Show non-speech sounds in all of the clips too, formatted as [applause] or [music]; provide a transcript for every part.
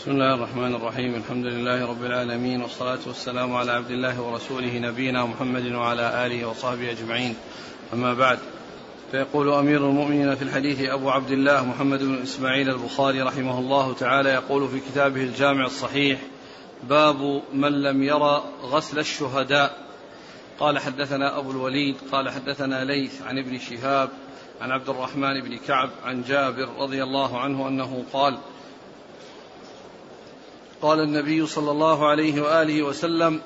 بسم الله الرحمن الرحيم الحمد لله رب العالمين والصلاة والسلام على عبد الله ورسوله نبينا محمد وعلى آله وصحبه أجمعين أما بعد فيقول أمير المؤمنين في الحديث أبو عبد الله محمد بن إسماعيل البخاري رحمه الله تعالى يقول في كتابه الجامع الصحيح باب من لم يرى غسل الشهداء. قال حدثنا أبو الوليد قال حدثنا ليث عن ابن شهاب عن عبد الرحمن بن كعب عن جابر رضي الله عنه أنه قال قال النبي صلى الله عليه وآله وسلم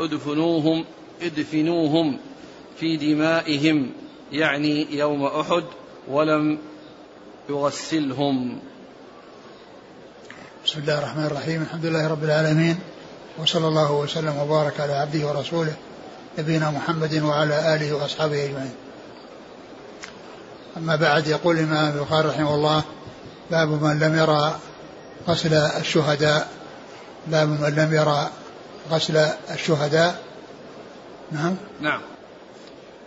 ادفنوهم ادفنوهم في دمائهم يعني يوم أحد ولم يغسلهم. بسم الله الرحمن الرحيم الحمد لله رب العالمين وصلى الله وسلم وبارك على عبده ورسوله نبينا محمد وعلى آله وأصحابه أجمعين. أما بعد يقول الإمام البخاري رحمه الله باب من لم يرى غسل الشهداء. باب من لم يرى غسل الشهداء. نعم. نعم.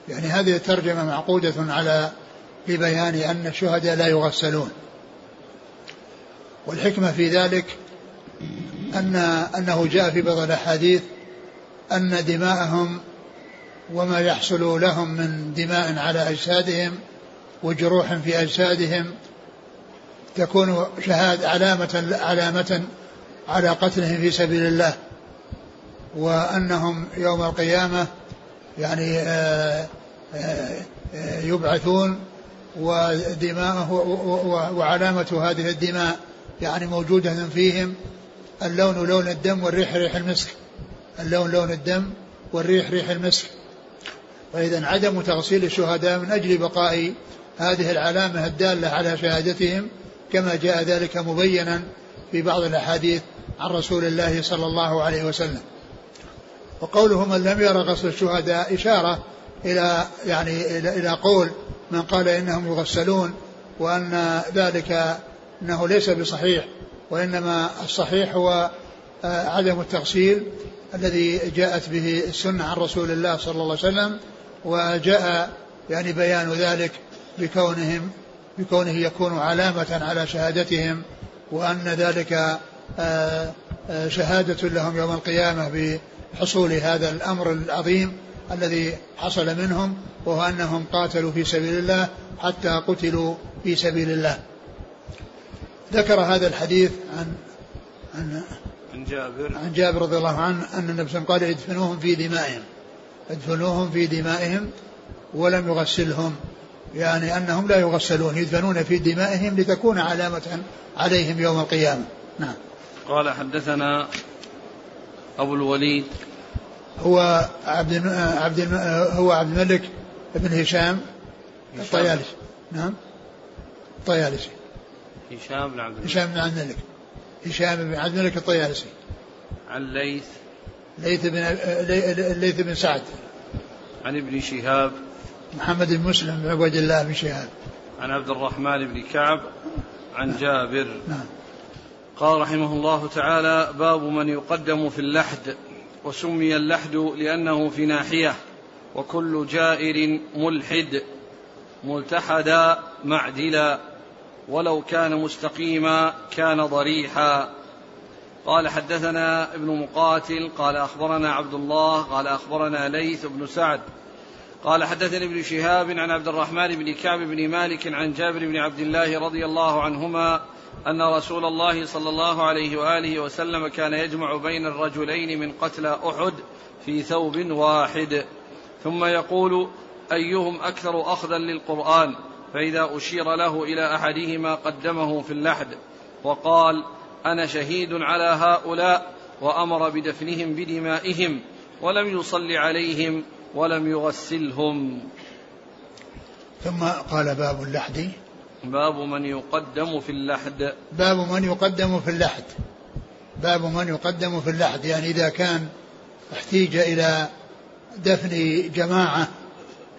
يعني هذه الترجمة معقودة على لبيان أن الشهداء لا يغسلون. والحكمة في ذلك أن أنه جاء في بعض الأحاديث أن دماءهم وما يحصل لهم من دماء على أجسادهم وجروح في أجسادهم تكون شهادة علامة علامة على قتلهم في سبيل الله وأنهم يوم القيامة يعني آه، آه، آه، يبعثون ودماءه وعلامة هذه الدماء يعني موجودة فيهم اللون لون الدم والريح ريح المسك اللون لون الدم والريح ريح المسك. وإذا عدم تغسيل الشهداء من أجل بقاء هذه العلامة الدالة على شهادتهم كما جاء ذلك مبينا في بعض الأحاديث عن رسول الله صلى الله عليه وسلم. وقوله من لم يرى غسل الشهداء إشارة إلى يعني إلى, قول من قال إنهم يغسلون وأن ذلك أنه ليس بصحيح وإنما الصحيح هو آه، عدم التغسيل الذي جاءت به السنة عن رسول الله صلى الله عليه وسلم وجاء يعني بيان ذلك بكونهم بكونه يكون علامة على شهادتهم وأن ذلك آه، آه، شهادة لهم يوم القيامة بحصول هذا الأمر العظيم الذي حصل منهم وهو أنهم قاتلوا في سبيل الله حتى قتلوا في سبيل الله. ذكر هذا الحديث عن عن عن جابر. عن جابر رضي الله عنه أن النبي صلى الله عليه وسلم قال ادفنوهم في دمائهم. ادفنوهم في دمائهم ولم يغسلهم. يعني أنهم لا يغسلون يدفنون في دمائهم لتكون علامة عليهم يوم القيامة. نعم. قال حدثنا أبو الوليد. هو عبد عبد هو عبد الملك بن هشام. الطيالسي. نعم. الطيالسي. هشام بن عبد الملك. هشام بن عبد الملك. هشام بن عبد الملك الطيالسي. عن ليث. ليث بن ليث بن سعد. عن ابن شهاب. محمد بن مسلم بن عبد الله بن شهاب. عن عبد الرحمن بن كعب عن جابر. نعم. قال رحمه الله تعالى باب من يقدم في اللحد وسمي اللحد لأنه في ناحية وكل جائر ملحد ملتحدا معدلا ولو كان مستقيما كان ضريحا. قال حدثنا ابن مقاتل قال أخبرنا عبد الله قال أخبرنا ليث بن سعد قال حدثني ابن شهاب عن عبد الرحمن بن كعب بن مالك عن جابر بن عبد الله رضي الله عنهما أن رسول الله صلى الله عليه وآله وسلم كان يجمع بين الرجلين من قتلى أحد في ثوب واحد. ثم يقول أيهم أكثر أخذا للقرآن؟ فإذا أشير له إلى أحدهما قدمه في اللحد وقال أنا شهيد على هؤلاء وأمر بدفنهم بدمائهم ولم يصل عليهم ولم يغسلهم. ثم قال باب اللحد. باب من يقدم في اللحد. باب من يقدم في اللحد. باب من يقدم في اللحد. يعني إذا كان احتيج إلى دفن جماعة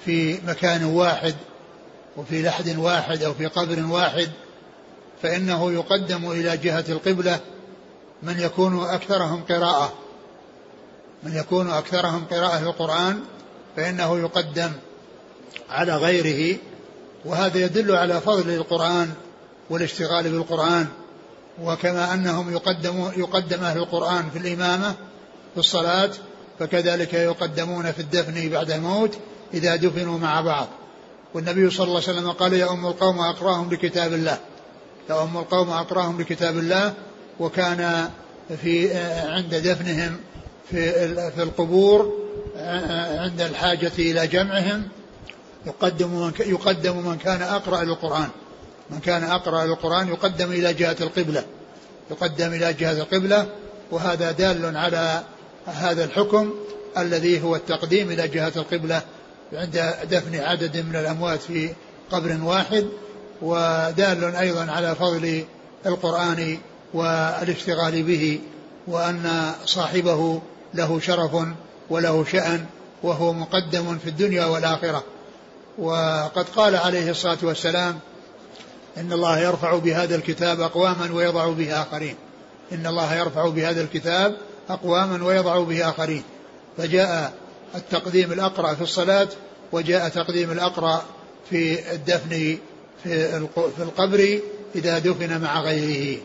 في مكان واحد وفي لحد واحد أو في قبر واحد فإنه يقدم إلى جهة القبلة من يكون أكثرهم قراءة. من يكون أكثرهم قراءة للقرآن فإنه يقدم على غيره وهذا يدل على فضل القرآن والاشتغال بالقرآن وكما أنهم يقدمون يقدم أهل القرآن في الإمامة في الصلاة فكذلك يقدمون في الدفن بعد الموت إذا دفنوا مع بعض. والنبي صلى الله عليه وسلم قال يا أم القوم أقراهم لكتاب الله. يا أم القوم أقراهم لكتاب الله وكان في عند دفنهم في في القبور عند الحاجة إلى جمعهم يقدم من يقدم من كان أقرأ للقرآن. من كان أقرأ للقرآن يقدم إلى جهة القبلة. يقدم إلى جهة القبلة وهذا دال على هذا الحكم الذي هو التقديم إلى جهة القبلة عند دفن عدد من الأموات في قبر واحد ودال أيضا على فضل القرآن والاشتغال به وأن صاحبه له شرف وله شأن وهو مقدم في الدنيا والآخرة. وقد قال عليه الصلاة والسلام إن الله يرفع بهذا الكتاب أقواما ويضع به آخرين. إن الله يرفع بهذا الكتاب أقواما ويضع به آخرين. فجاء التقديم الأقرأ في الصلاة وجاء تقديم الأقرأ في الدفن في القبر إذا دفن مع غيره.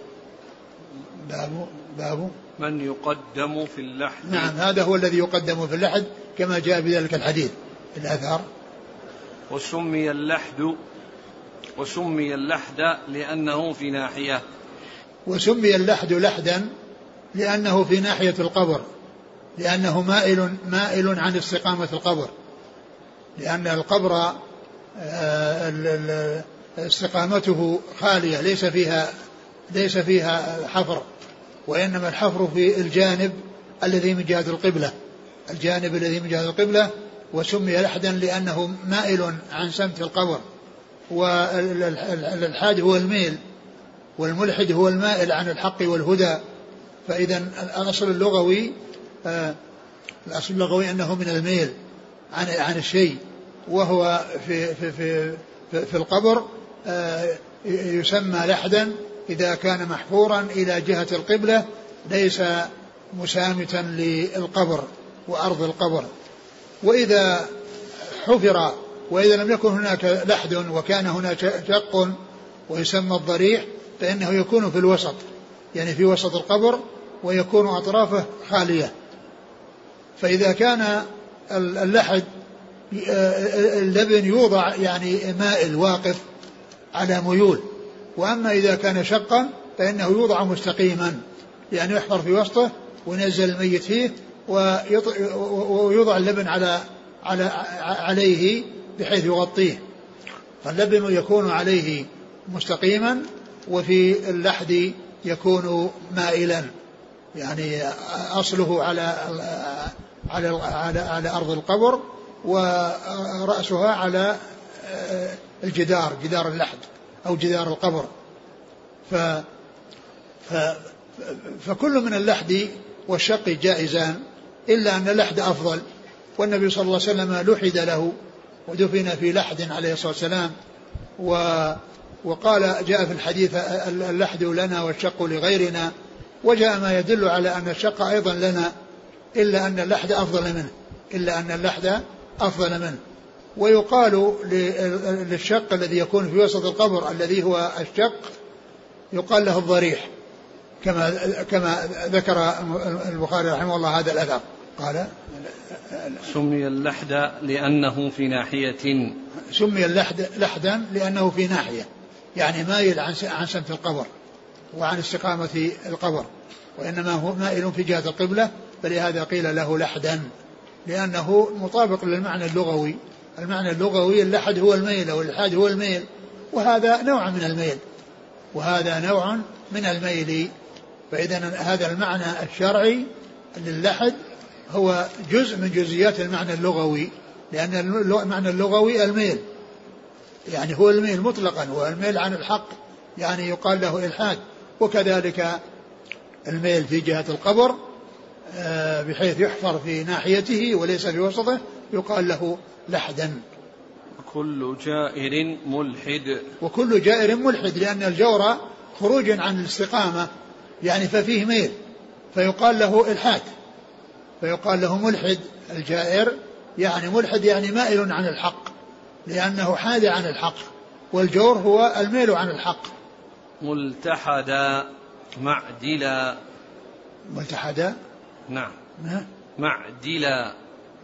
باب باب من يقدم في اللحد. نعم هذا هو الذي يقدم في اللحد كما جاء بذلك الحديث الأثر وسمي اللحد وسمي اللحد لأنه في ناحية. وسمي اللحد لحدا لأنه في ناحية القبر لأنه مائل مائل عن استقامة القبر. لأن القبر آه، استقامته خالية ليس فيها ليس فيها حفر. وإنما الحفر في الجانب الذي من جهة القبلة. الجانب الذي من جهة القبلة وسمي لحدا لأنه مائل عن سمت القبر. والالحاد هو الميل والملحد هو المائل عن الحق والهدى. فإذا الأصل اللغوي آه الأصل اللغوي أنه من الميل عن عن الشيء. وهو في في في في, في القبر آه يسمى لحدا إذا كان محفورا إلى جهة القبلة ليس مسامتا للقبر وأرض القبر. وإذا حفر وإذا لم يكن هناك لحد وكان هناك شق ويسمى الضريح فإنه يكون في الوسط يعني في وسط القبر ويكون أطرافه خالية. فإذا كان اللحد اللبن يوضع يعني مائل واقف على ميول. وأما إذا كان شقا فإنه يوضع مستقيما يعني يحفر في وسطه وينزل الميت فيه ويوضع اللبن على على عليه بحيث يغطيه. فاللبن يكون عليه مستقيما وفي اللحد يكون مائلا يعني أصله على على على, على أرض القبر ورأسها على الجدار جدار اللحد. أو جدار القبر. ف, ف فكل من اللحد والشق جائزان إلا أن اللحد أفضل. والنبي صلى الله عليه وسلم لحد له ودفن في لحد عليه الصلاة والسلام. و وقال جاء في الحديث اللحد لنا والشق لغيرنا. وجاء ما يدل على أن الشق أيضا لنا إلا أن اللحد أفضل منه. إلا أن اللحد أفضل منه. ويقال للشق الذي يكون في وسط القبر الذي هو الشق يقال له الضريح كما كما ذكر البخاري رحمه الله هذا الأثر. قال سمي اللحد لأنه في ناحية. سمي اللحد لحدا لأنه في ناحية يعني مايل عن عن سمت القبر وعن استقامة القبر وإنما هو مائل في جهة القبلة فلهذا قيل له لحدا لأنه مطابق للمعنى اللغوي. المعنى اللغوي اللحد هو الميل أو الإلحاد هو الميل. وهذا نوع من الميل. وهذا نوع من الميل. فإذا هذا المعنى الشرعي للحد هو جزء من جزئيات المعنى اللغوي. لأن المعنى اللغوي الميل. يعني هو الميل مطلقا والميل عن الحق. يعني يقال له إلحاد. وكذلك الميل في جهة القبر آه، بحيث يحفر في ناحيته وليس في وسطه. يقال له لحدا كل جائر ملحد. وكل جائر ملحد لأن الجور خروج عن الاستقامة يعني ففيه ميل. فيقال له إلحاد. فيقال له ملحد الجائر يعني ملحد يعني مائل عن الحق لأنه حاد عن الحق والجور هو الميل عن الحق. ملتحدا معدلا. ملتحدا نعم. نعم معدلا.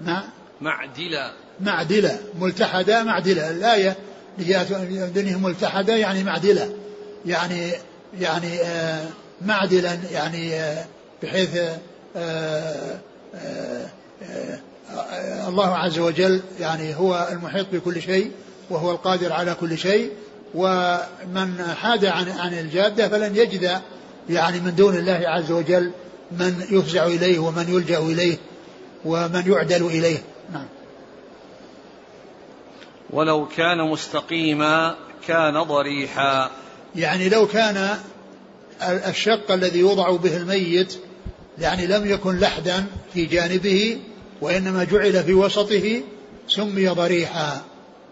نعم معدلا معدلة ملتحدة معدلة. الآية جاءت دنيا ملتحدة يعني معدلة. يعني يعني آه معدلا يعني آه بحيث آه آه آه الله عز وجل يعني هو المحيط بكل شيء وهو القادر على كل شيء. ومن حاد عن عن الجادة فلن يجد يعني من دون الله عز وجل من يفزع إليه ومن يلجأ إليه ومن يعدل إليه. نعم. ولو كان مستقيما كان ضريحا. يعني لو كان الشق الذي يوضع به الميت يعني لم يكن لحدا في جانبه وإنما جعل في وسطه سمي ضريحا.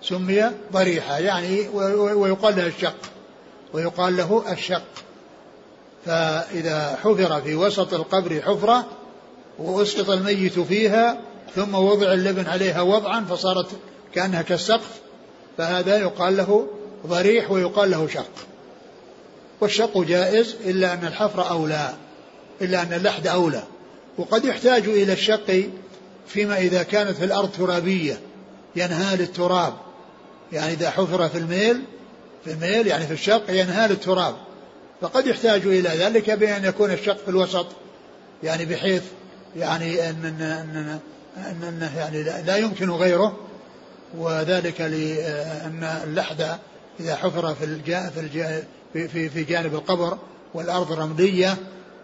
سمي ضريحا. يعني ويقال له الشق. ويقال له الشق. فإذا حفر في وسط القبر حفرة وأسقط الميت فيها ثم وضع اللبن عليها وضعا فصارت كأنها كالسقف فهذا يقال له ضريح ويقال له شق. والشق جائز إلا أن الحفر أولى إلا أن اللحد أولى. وقد يحتاج إلى الشق فيما إذا كانت في الأرض ترابية ينهال التراب. يعني إذا حفر في الميل في الميل يعني في الشق ينهال التراب. فقد يحتاج إلى ذلك بأن يكون الشق في الوسط يعني بحيث يعني أن, أن, أن, أن, أن يعني لا يمكن غيره وذلك لأن اللحد إذا حفر في الجا في, الجا في, في جانب القبر والأرض رملية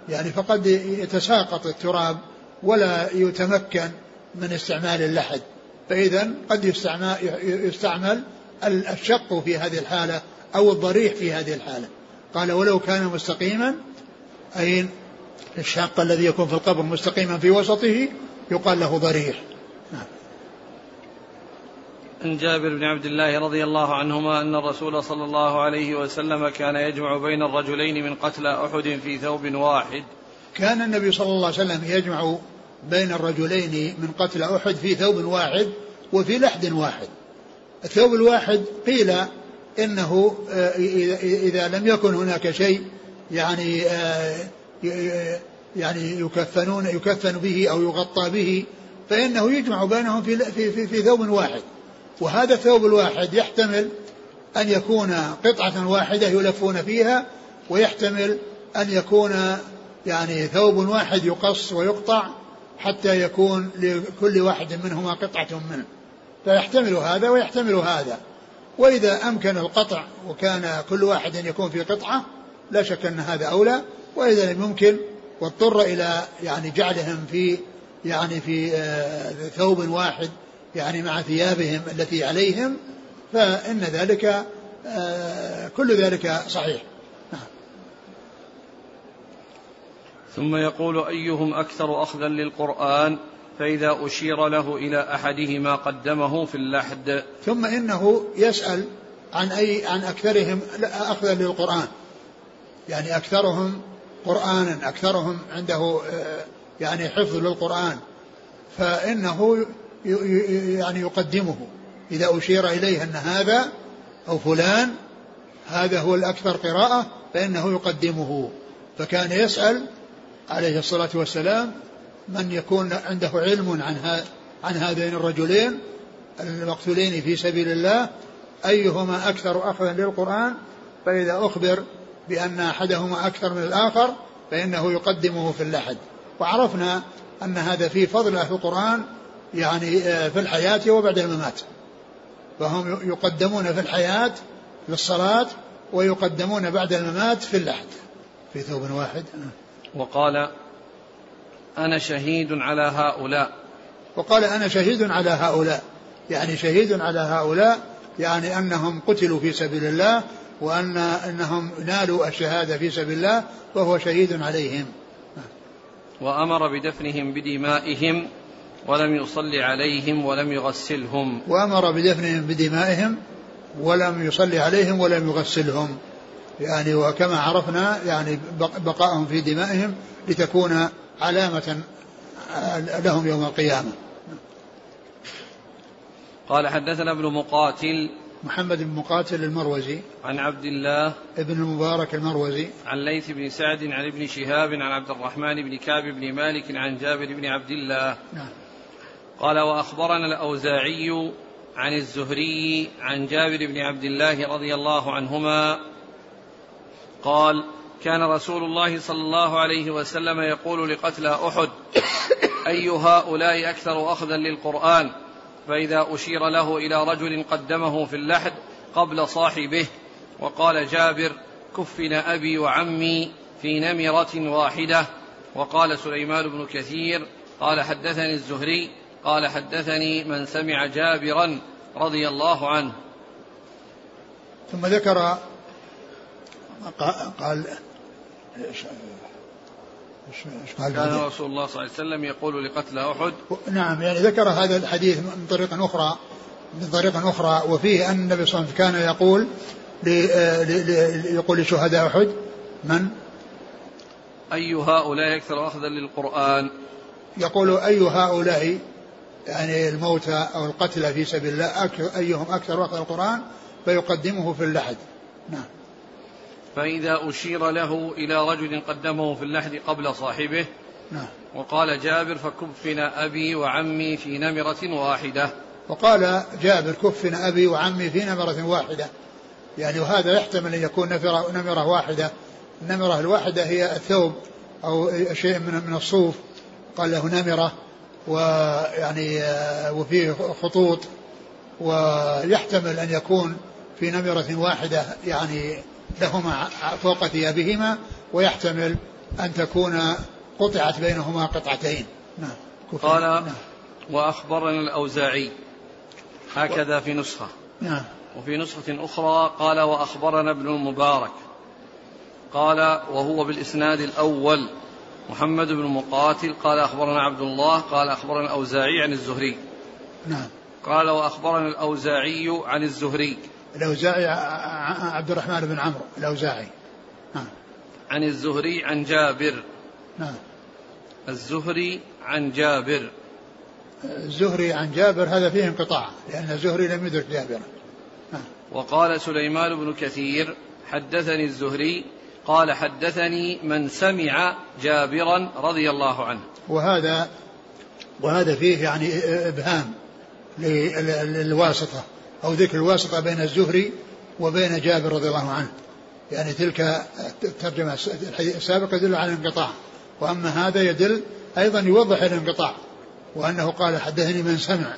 يعني فقد يتساقط التراب ولا يتمكن من استعمال اللحد. فإذا قد يستعمل, يستعمل الشق في هذه الحالة أو الضريح في هذه الحالة. قال ولو كان مستقيما أي الشاق الذي يكون في القبر مستقيما في وسطه يقال له ضريح. عن جابر بن عبد الله رضي الله عنهما أن الرسول صلى الله عليه وسلم كان يجمع بين الرجلين من قتلى أحد في ثوب واحد كان النبي صلى الله عليه وسلم يجمع بين الرجلين من قتل أحد في ثوب واحد وفي لحد واحد الثوب الواحد قيل إنه آه، إذا لم يكن هناك شيء يعني آه، يعني يكفنون يكفن به أو يغطى به فإنه يجمع بينهم في في في ثوب واحد. وهذا الثوب الواحد يحتمل أن يكون قطعة واحدة يلفون فيها ويحتمل أن يكون يعني ثوب واحد يقص ويقطع حتى يكون لكل واحد منهما قطعة منه. فيحتمل هذا ويحتمل هذا. وإذا أمكن القطع وكان كل واحد يكون في قطعة لا شك أن هذا أولى. وإذا لم يمكن واضطر إلى يعني جعلهم في يعني في آه، ثوب واحد يعني مع ثيابهم التي عليهم فإن ذلك آه، كل ذلك صحيح. نعم. ثم يقول أيهم أكثر أخذا للقرآن فإذا أشير له إلى أحدهما قدمه في اللحد. ثم إنه يسأل عن أي عن أكثرهم أخذا للقرآن. يعني أكثرهم قرآنا أكثرهم عنده آه، يعني حفظ للقرآن فإنه يعني يقدمه. إذا أشير إليه أن هذا أو فلان هذا هو الأكثر قراءة فإنه يقدمه. فكان يسأل عليه الصلاة والسلام من يكون عنده علم عن عن هذين الرجلين المقتولين في سبيل الله أيهما أكثر أخذا للقرآن؟ فإذا أخبر بأن أحدهما أكثر من الآخر فإنه يقدمه في اللحد وعرفنا أن هذا فيه فضل أهل القرآن يعني آه، في الحياة وبعد الممات. فهم يقدمون في الحياة للصلاة ويقدمون بعد الممات في اللحد في ثوب واحد. وقال أنا شهيد على هؤلاء. وقال أنا شهيد على هؤلاء. يعني شهيد على هؤلاء يعني أنهم قتلوا في سبيل الله وأن أنهم نالوا الشهادة في سبيل الله وهو شهيد عليهم. وأمر بدفنهم بدمائهم ولم يصلي عليهم ولم يغسلهم. وأمر بدفنهم بدمائهم ولم يصلي عليهم ولم يغسلهم. يعني وكما عرفنا يعني بقائهم في دمائهم لتكون علامة لهم يوم القيامة. قال حدثنا ابن مقاتل محمد بن مقاتل المروزي. عن عبد الله ابن المبارك المروزي. عن ليث بن سعد عن ابن شهاب عن عبد الرحمن بن كعب بن مالك عن جابر بن عبد الله. نعم. قال وأخبرنا الأوزاعي عن الزهري عن جابر بن عبد الله رضي الله عنهما قال كان رسول الله صلى الله عليه وسلم يقول لقتلى أحد أي هؤلاء أكثر اخذا للقرآن؟ فإذا أشير له إلى رجل قدمه في اللحد قبل صاحبه وقال جابر كفن أبي وعمي في نمرة واحدة وقال سليمان بن كثير قال حدثني الزهري قال حدثني من سمع جابرا رضي الله عنه. ثم ذكر قال كان رسول الله صلى الله عليه وسلم يقول لقتل أحد. نعم يعني ذكر هذا الحديث من طريق أخرى من طريق أخرى وفيه أن النبي صلى الله عليه وسلم كان يقول يقول لشهداء أحد من؟ أي هؤلاء أكثر أخذا للقرآن؟ يقول أي هؤلاء يعني الموتى أو القتلى في سبيل الله أيهم أكثر أخذ القرآن؟ فيقدمه في اللحد. نعم. فإذا أشير له إلى رجل قدمه في اللحد قبل صاحبه نعم. وقال جابر فكفن أبي وعمي في نمرة واحدة. وقال جابر كفن أبي وعمي في نمرة واحدة. يعني وهذا يحتمل أن يكون نمرة, نمرة واحدة. النمرة الواحدة هي الثوب أو شيء من من الصوف. قال له نمرة ويعني وفيه خطوط. ويحتمل أن يكون في نمرة واحدة يعني لهما فوق ثيابهما ويحتمل أن تكون قطعت بينهما قطعتين. نعم. قال نعم. وأخبرنا الأوزاعي. هكذا في نسخة. نعم. وفي نسخة أخرى قال وأخبرنا ابن المبارك. قال وهو بالإسناد الأول. محمد بن مقاتل قال أخبرنا عبد الله قال أخبرنا الأوزاعي عن الزهري. نعم. قال وأخبرنا الأوزاعي عن الزهري. الأوزاعي عبد الرحمن بن عمرو الأوزاعي. نعم. عن الزهري عن جابر. نعم. الزهري عن جابر. الزهري عن جابر هذا فيه انقطاع لأن الزهري لم يدرك جابر نعم. وقال سليمان بن كثير حدثني الزهري قال حدثني من سمع جابرا رضي الله عنه. وهذا وهذا فيه يعني إبهام للواسطة. أو ذكر الواسطة بين الزهري وبين جابر رضي الله عنه. يعني تلك الترجمة السابقة يدل على الانقطاع. وأما هذا يدل أيضا يوضح الانقطاع وأنه قال حدثني من سمع.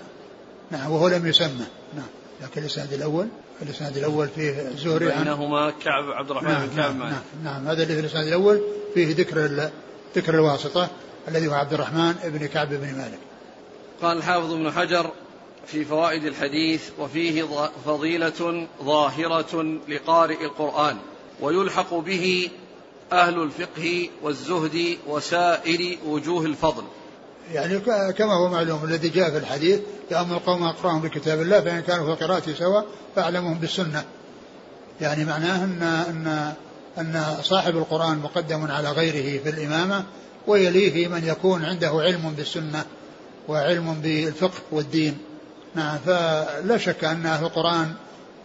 نعم وهو لم يسمى نعم لكن الإسناد الأول الإسناد الأول فيه الزهري عن بينهما كعب عبد الرحمن نعم بن كعب. نعم, نعم, نعم هذا اللي في الإسناد الأول فيه ذكر ذكر الواسطة الذي هو عبد الرحمن بن كعب بن مالك. قال الحافظ ابن حجر في فوائد الحديث وفيه فضيلة ظاهرة لقارئ القرآن ويلحق به أهل الفقه والزهد وسائر وجوه الفضل. يعني كما هو معلوم الذي جاء في الحديث يأمر القوم أقرأهم بكتاب الله فإن كانوا في قراءته سواء فأعلمهم بالسنة. يعني معناه أن أن أن صاحب القرآن مقدم على غيره في الإمامة ويليه من يكون عنده علم بالسنة وعلم بالفقه والدين. نعم فلا شك أن أهل القرآن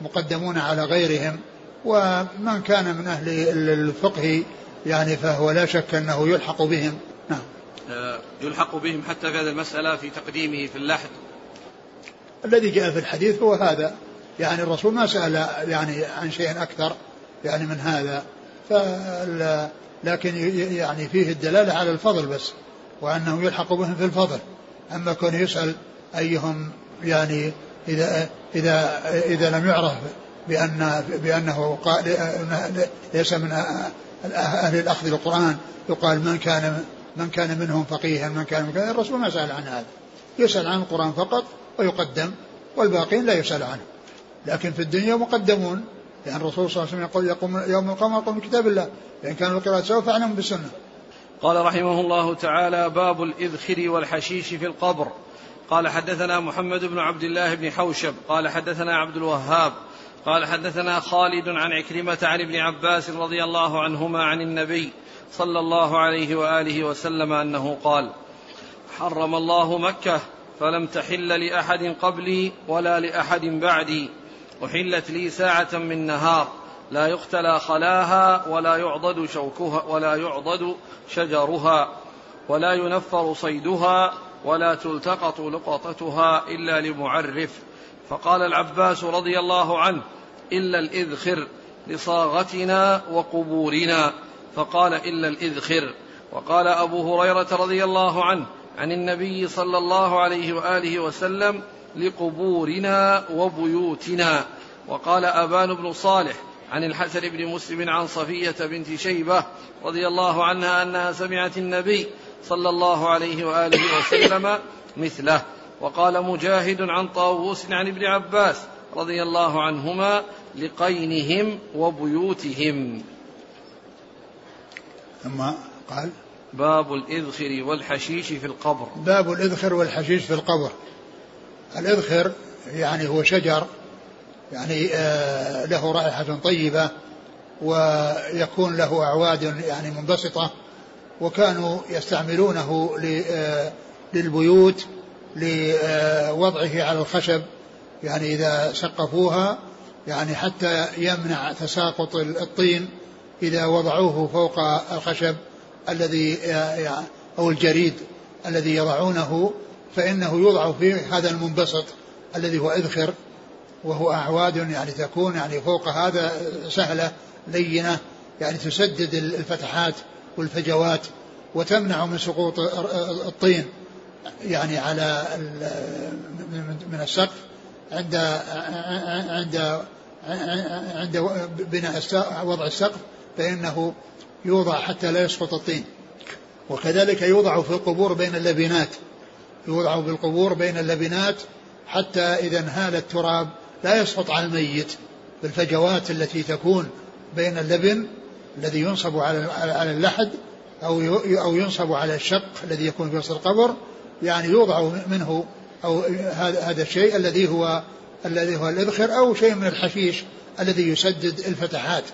مقدمون على غيرهم ومن كان من أهل الفقه يعني فهو لا شك أنه يلحق بهم. نعم. آه، يلحق بهم حتى في هذه المسألة في تقديمه في اللحد. الذي جاء في الحديث هو هذا. يعني الرسول ما سأل يعني عن شيء أكثر يعني من هذا. لكن يعني فيه الدلالة على الفضل بس وأنه يلحق بهم في الفضل. أما كونه يسأل أيهم يعني إذا إذا إذا لم يعرف بأن بأنه ليس من أهل الأخذ بالقرآن يقال من كان من كان منهم فقيها من كان من الرسول ما سأل عن هذا. يسأل عن القرآن فقط ويقدم والباقين لا يسأل عنه. لكن في الدنيا مقدمون. لأن الرسول صلى الله عليه وسلم يقول يقوم يوم القيامة يقوم بكتاب الله. فإن كانوا القراءة سوى فاعلموا بالسنة. قال رحمه الله تعالى باب الإذخر والحشيش في القبر. قال حدثنا محمد بن عبد الله بن حوشب قال حدثنا عبد الوهاب قال حدثنا خالد عن عكرمة عن ابن عباس رضي الله عنهما عن النبي صلى الله عليه وآله وسلم أنه قال حرم الله مكة فلم تحل لأحد قبلي ولا لأحد بعدي أحلت لي ساعة من نهار لا يختلى خلاها ولا يعضد شوكها ولا يعضد شجرها ولا ينفر صيدها ولا تلتقط لقطتها إلا لمعرف. فقال العباس رضي الله عنه إلا الإذخر لصاغتنا وقبورنا. فقال إلا الإذخر. وقال أبو هريرة رضي الله عنه عن النبي صلى الله عليه وآله وسلم لقبورنا وبيوتنا. وقال أبان بن صالح عن الحسن بن مسلم عن صفية بنت شيبة رضي الله عنها أنها سمعت النبي صلى الله عليه وآله وسلم مثله. وقال مجاهد عن طاووس عن ابن عباس رضي الله عنهما لقينهم وبيوتهم. ثم قال باب الإذخر والحشيش في القبر. باب الإذخر والحشيش في القبر. الإذخر يعني هو شجر يعني آه له رائحة طيبة ويكون له أعواد يعني منبسطة وكانوا يستعملونه آه، للبيوت لوضعه على الخشب يعني إذا سقفوها يعني حتى يمنع تساقط الطين إذا وضعوه فوق الخشب الذي أو الجريد الذي يضعونه فإنه يوضع فيه هذا المنبسط الذي هو إذخر وهو أعواد يعني تكون يعني فوق هذا سهلة لينة يعني تسدد الفتحات. والفجوات وتمنع من سقوط الطين يعني على من السقف عند عند عند بناء وضع السقف فإنه يوضع حتى لا يسقط الطين. وكذلك يوضع في القبور بين اللبنات يوضع في القبور بين اللبنات حتى إذا انهال التراب لا يسقط على الميت. بالفجوات التي تكون بين اللبن الذي ينصب على على اللحد أو أو ينصب على الشق الذي يكون في وسط القبر يعني يوضع منه أو هذا الشيء الذي هو الذي هو الإذخر أو شيء من الحشيش الذي يسدد الفتحات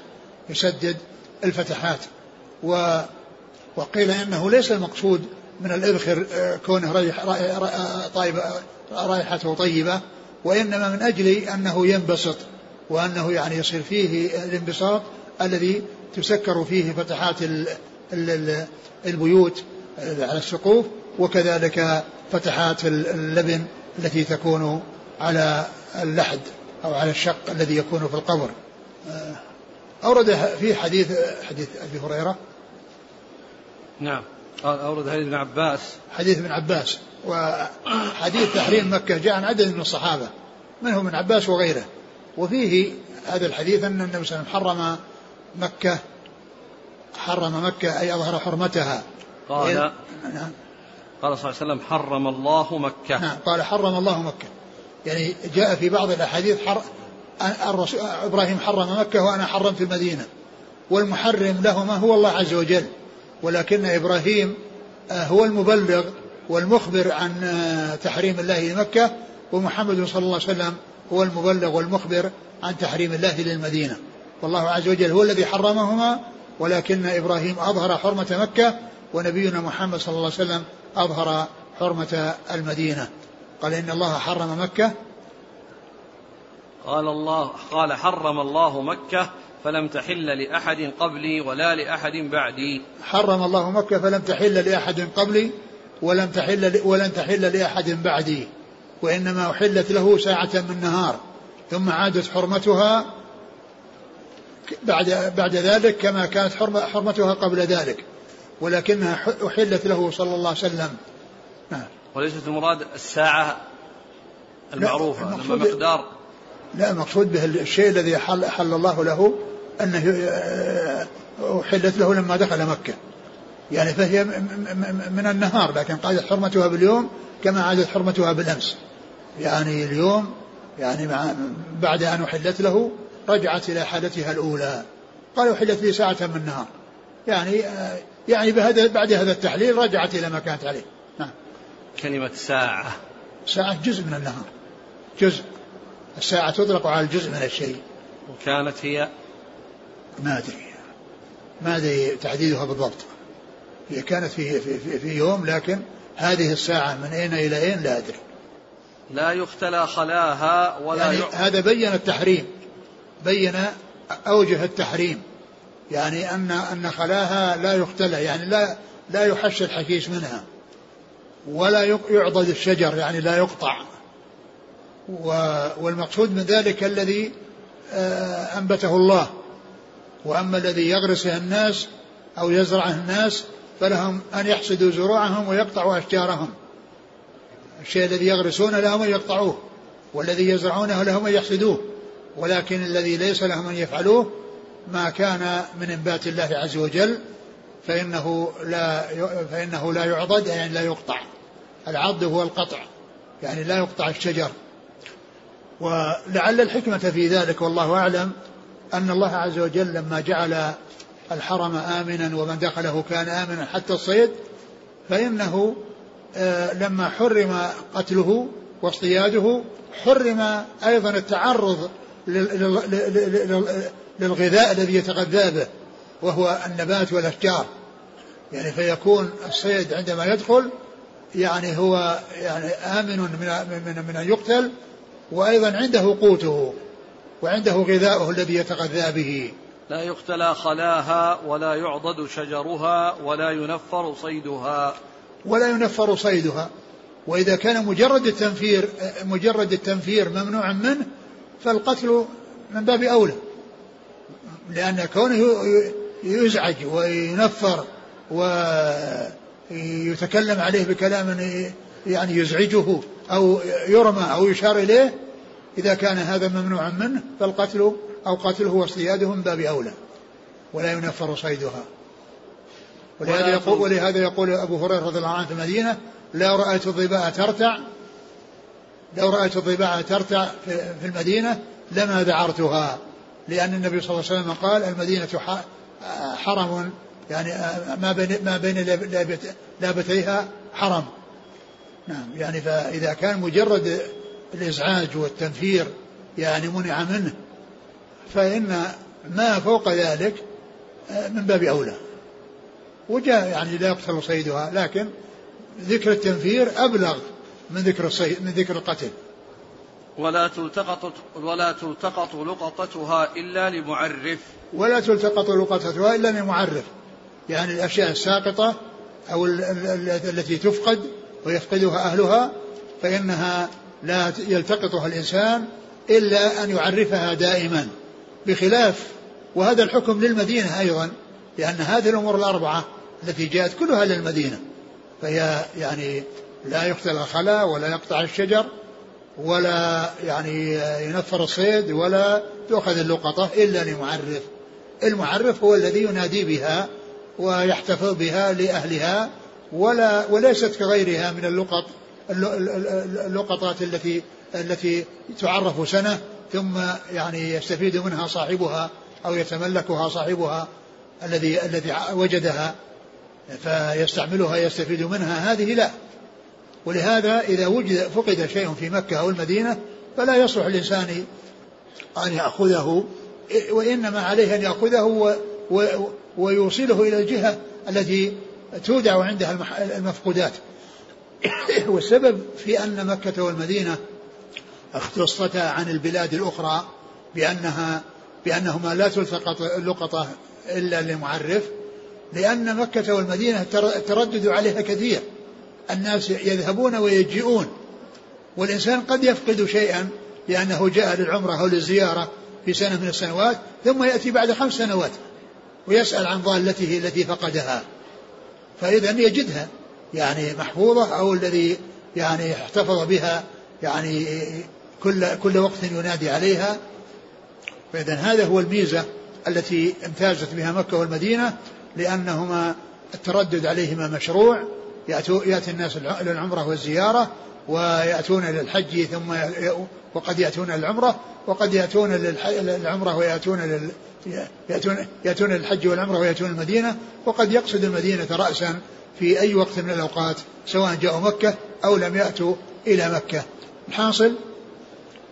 يسدد الفتحات. و وقيل إنه ليس المقصود من الإذخر آه، كونه ريح طيبة رائحته طيبة وإنما من أجل أنه ينبسط وأنه يعني يصير فيه الانبساط الذي تسكر فيه فتحات البيوت على السقوف وكذلك فتحات اللبن التي تكون على اللحد أو على الشق الذي يكون في القبر. آه، أورد في حديث حديث أبي هريرة. نعم. أورد حديث ابن عباس. حديث ابن عباس. وحديث تحريم مكة جاء عن عدد من الصحابة منهم ابن عباس وغيره. وفيه هذا الحديث أن النبي صلى الله عليه وسلم حرم مكة حرم مكة أي أظهر حرمتها. قال نعم. قال صلى الله عليه وسلم حرم الله مكة. نعم قال حرم الله مكة. يعني جاء في بعض الأحاديث حر الرسول إبراهيم حرم مكة وأنا حرمت المدينة. والمحرم لهما هو الله عز وجل. ولكن إبراهيم آه، هو المبلغ والمخبر عن آه، تحريم الله لمكة ومحمد صلى الله عليه وسلم هو المبلغ والمخبر عن تحريم الله للمدينة. والله عز وجل هو الذي حرمهما ولكن إبراهيم أظهر حرمة مكة ونبينا محمد صلى الله عليه وسلم أظهر حرمة المدينة. قال إن الله حرم مكة. قال الله قال حرم الله مكة فلم تحل لأحد قبلي ولا لأحد بعدي. حرم الله مكة فلم تحل لأحد قبلي ولم تحل ولن تحل لأحد بعدي. وإنما أحلت له ساعة من نهار ثم عادت حرمتها بعد بعد ذلك كما كانت حرمتها قبل ذلك ولكنها أحلت له صلى الله عليه وسلم. نعم وليست المراد الساعة المعروفة لما مقدار. لا المقصود به الشيء الذي حل, حل الله له أنه أحلت له لما دخل مكة. يعني فهي من النهار لكن قالت حرمتها باليوم كما عادت حرمتها بالأمس. يعني اليوم يعني بعد أن أحلت له رجعت إلى حالتها الأولى. قال أحلت لي ساعة من النهار. يعني يعني بهذا بعد هذا التحليل رجعت إلى ما كانت عليه. نعم. كلمة ساعة. ساعة جزء من النهار. جزء. الساعة تطلق على الجزء من الشيء. وكانت هي؟ ما أدري. ما أدري تحديدها بالضبط. هي كانت في, في, في, في يوم لكن هذه الساعة من أين إلى أين؟ لا أدري. لا يختلى خلاها ولا يعني هذا بين التحريم. بين أوجه التحريم يعني أن أن خلاها لا يختلى يعني لا لا يحش الحشيش منها ولا يعضد الشجر يعني لا يقطع. والمقصود من ذلك الذي آه، أنبته الله. وأما الذي يغرسه الناس أو يزرعه الناس فلهم أن يحصدوا زروعهم ويقطعوا أشجارهم. الشيء الذي يغرسونه لهم أن يقطعوه والذي يزرعونه لهم أن يحصدوه ولكن الذي ليس لهم أن يفعلوه ما كان من إنبات الله عز وجل فإنه لا فإنه لا يعضد يعني لا يقطع. العض هو القطع يعني لا يقطع الشجر. ولعل الحكمة في ذلك والله أعلم أن الله عز وجل لما جعل الحرم آمنا ومن دخله كان آمنا حتى الصيد فإنه آه، لما حرم قتله واصطياده حرم أيضا التعرض للغذاء الذي يتغذى به وهو النبات والأشجار يعني فيكون الصيد عندما يدخل يعني هو يعني آمن من من من أن يقتل وأيضا عنده قوته وعنده غذاؤه الذي يتغذى به. لا يقتلى خلاها ولا يعضد شجرها ولا ينفر صيدها. ولا ينفر صيدها. وإذا كان مجرد التنفير مجرد التنفير ممنوعا منه فالقتل من باب أولى لأن كونه يزعج وينفر ويتكلم عليه بكلام يعني يزعجه أو يرمى أو يشار إليه إذا كان هذا ممنوعا منه فالقتل أو قتله واصطياده من باب أولى ولا ينفر صيدها. ولهذا يقول, ولهذا يقول أبو هريرة رضي الله عنه في المدينة لا رأيت الضباء ترتع لو رأيت الضباء ترتع في المدينة لما ذعرتها لأن النبي صلى الله عليه وسلم قال المدينة حرم يعني ما بين ما بين لابتيها حرم. نعم يعني فإذا كان مجرد الإزعاج والتنفير يعني منع منه فإن ما فوق ذلك من باب أولى. وجاء يعني لا يقتل صيدها لكن ذكر التنفير أبلغ من ذكر الصيد من ذكر القتل؟ ولا تلتقط ولا تلتقط لقطتها إلا لمعرف. ولا تلتقط لقطتها إلا لمعرف. يعني الأشياء الساقطة أو التي تفقد ويفقدها أهلها فإنها لا يلتقطها الإنسان إلا أن يعرفها دائما. بخلاف وهذا الحكم للمدينة أيضا لأن هذه الأمور الأربعة التي جاءت كلها للمدينة. فهي يعني لا يقتل الخلا ولا يقطع الشجر ولا يعني ينفر الصيد ولا تؤخذ اللقطة إلا لمعرف. المعرف هو الذي ينادي بها ويحتفظ بها لأهلها ولا وليست كغيرها من اللقط اللقطات التي التي تعرف سنة ثم يعني يستفيد منها صاحبها أو يتملكها صاحبها الذي الذي وجدها فيستعملها يستفيد منها. هذه لا. ولهذا إذا وجد فقد شيء في مكة أو المدينة فلا يصلح الإنسان أن يأخذه وإنما عليه أن يأخذه ويوصله إلى الجهة التي تودع عندها المفقودات. [coughs] والسبب في أن مكة والمدينة اختصتا عن البلاد الأخرى بأنها بأنهما لا تلتقط اللقطة إلا لمعرف لأن مكة والمدينة التردد عليها كثير. الناس يذهبون ويجيئون. والإنسان قد يفقد شيئا لأنه جاء للعمرة أو للزيارة في سنة من السنوات ثم يأتي بعد خمس سنوات ويسأل عن ضالته التي فقدها. فإذا يجدها يعني محفوظة أو الذي يعني احتفظ بها يعني كل كل وقت ينادي عليها. فإذا هذا هو الميزة التي امتازت بها مكة والمدينة لأنهما التردد عليهما مشروع. يأتي الناس للعمرة والزيارة ويأتون للحج ثم وقد يأتون للعمرة وقد يأتون للعمرة ويأتون لل يأتون, يأتون للحج والعمرة ويأتون المدينة وقد يقصد المدينة رأسا في أي وقت من الأوقات سواء جاءوا مكة أو لم يأتوا إلى مكة. الحاصل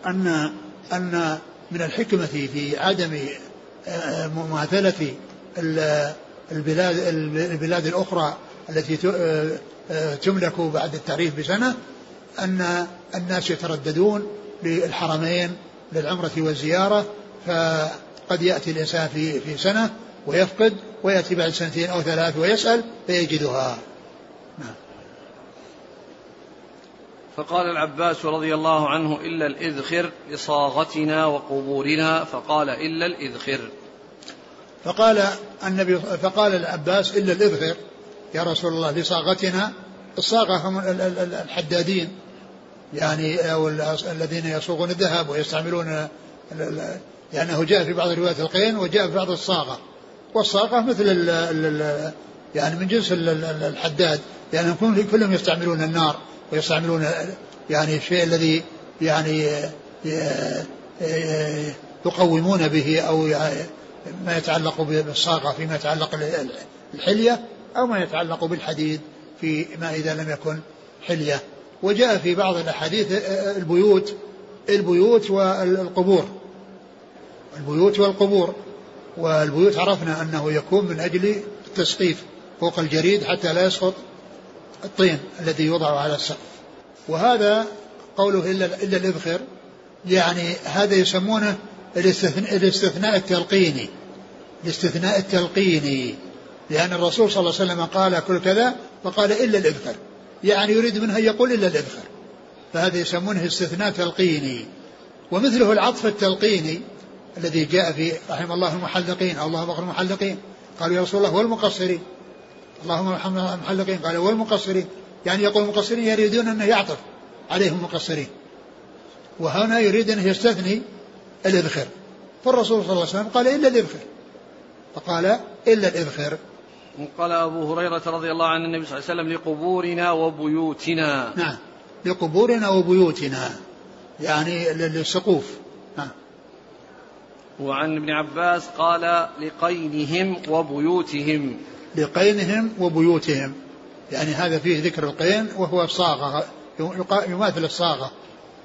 أن أن من الحكمة في عدم مماثلة البلاد البلاد الأخرى التي آه، آه، تملك بعد التعريف بسنة أن الناس يترددون للحرمين للعمرة والزيارة فقد يأتي الإنسان في في سنة ويفقد ويأتي بعد سنتين أو ثلاث ويسأل فيجدها. نعم. فقال العباس رضي الله عنه إلا الإذخر لصاغتنا وقبورنا فقال إلا الإذخر. فقال النبي فقال العباس إلا الإذخر. يا رسول الله لصاغتنا الصاغة هم الحدادين يعني أو الذين يصوغون الذهب ويستعملون لأنه جاء في بعض روايات القين وجاء في بعض الصاغة. والصاغة مثل ال ال يعني من جنس الحداد لأنهم كلهم يستعملون النار ويستعملون يعني الشيء الذي يعني يقومون به أو ما يتعلق بالصاغة فيما يتعلق الحلية. أو ما يتعلق بالحديد في ما إذا لم يكن حلية. وجاء في بعض الأحاديث البيوت البيوت والقبور. البيوت والقبور. والبيوت عرفنا أنه يكون من أجل التسقيف فوق الجريد حتى لا يسقط الطين الذي يوضع على السقف. وهذا قوله إلا, إلا الإذخر يعني هذا يسمونه الاستثناء التلقيني. الاستثناء التلقيني. لأن الرسول صلى الله عليه وسلم قال كل كذا فقال إلا الإذخر يعني يريد منها يقول إلا الإذخر فهذا يسمونه استثناء تلقيني. ومثله العطف التلقيني الذي جاء في رحم الله المحلقين أو اللهم اغفر المحلقين. قالوا يا رسول الله والمقصرين اللهم ارحم المحلقين. قال والمقصرين يعني يقول المقصرين يريدون أنه يعطف عليهم المقصرين. وهنا يريد أنه يستثني الإذخر فالرسول صلى الله عليه وسلم قال إلا الإذخر فقال إلا الإذخر قال أبو هريرة رضي الله عن النبي صلى الله عليه وسلم لقبورنا وبيوتنا. نعم. لقبورنا وبيوتنا. يعني للسقوف. نعم وعن ابن عباس قال لقينهم وبيوتهم. لقينهم وبيوتهم. يعني هذا فيه ذكر القين وهو الصاغة يماثل الصاغة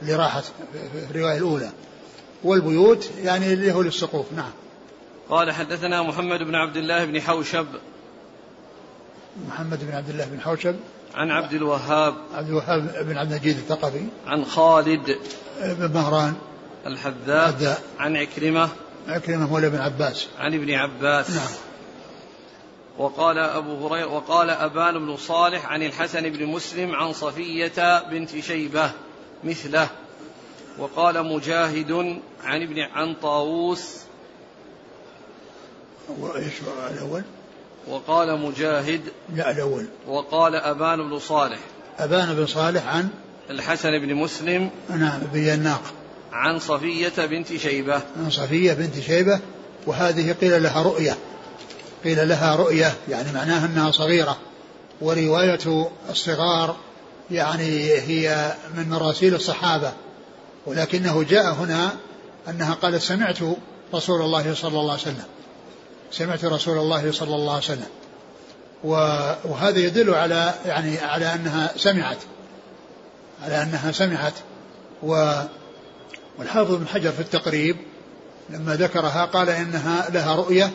اللي راحت في الرواية الأولى. والبيوت يعني اللي هو للسقوف. نعم. قال حدثنا محمد بن عبد الله بن حوشب محمد بن عبد الله بن حوشب عن عبد الوهاب عبد الوهاب بن عبد المجيد الثقفي عن خالد بن مهران الحذاء عن عكرمة عكرمة مولى بن عباس. عن ابن عباس. نعم. وقال أبو هريرة وقال أبان بن صالح عن الحسن بن مسلم عن صفية بنت شيبة مثله. وقال مجاهد عن ابن عن طاووس. وإيش الأول؟ وقال مجاهد لا الأول. وقال أبان بن صالح. أبان بن صالح عن؟ الحسن بن مسلم. نعم بن يناق. عن صفية بنت شيبة. عن صفية بنت شيبة وهذه قيل لها رؤية. قيل لها رؤية يعني معناها أنها صغيرة. ورواية الصغار يعني هي من مراسيل الصحابة. ولكنه جاء هنا أنها قالت سمعت رسول الله صلى الله عليه وسلم. سمعت رسول الله صلى الله عليه وسلم. وهذا يدل على يعني على أنها سمعت. على أنها سمعت. و والحافظ بن حجر في التقريب لما ذكرها قال إنها لها رؤية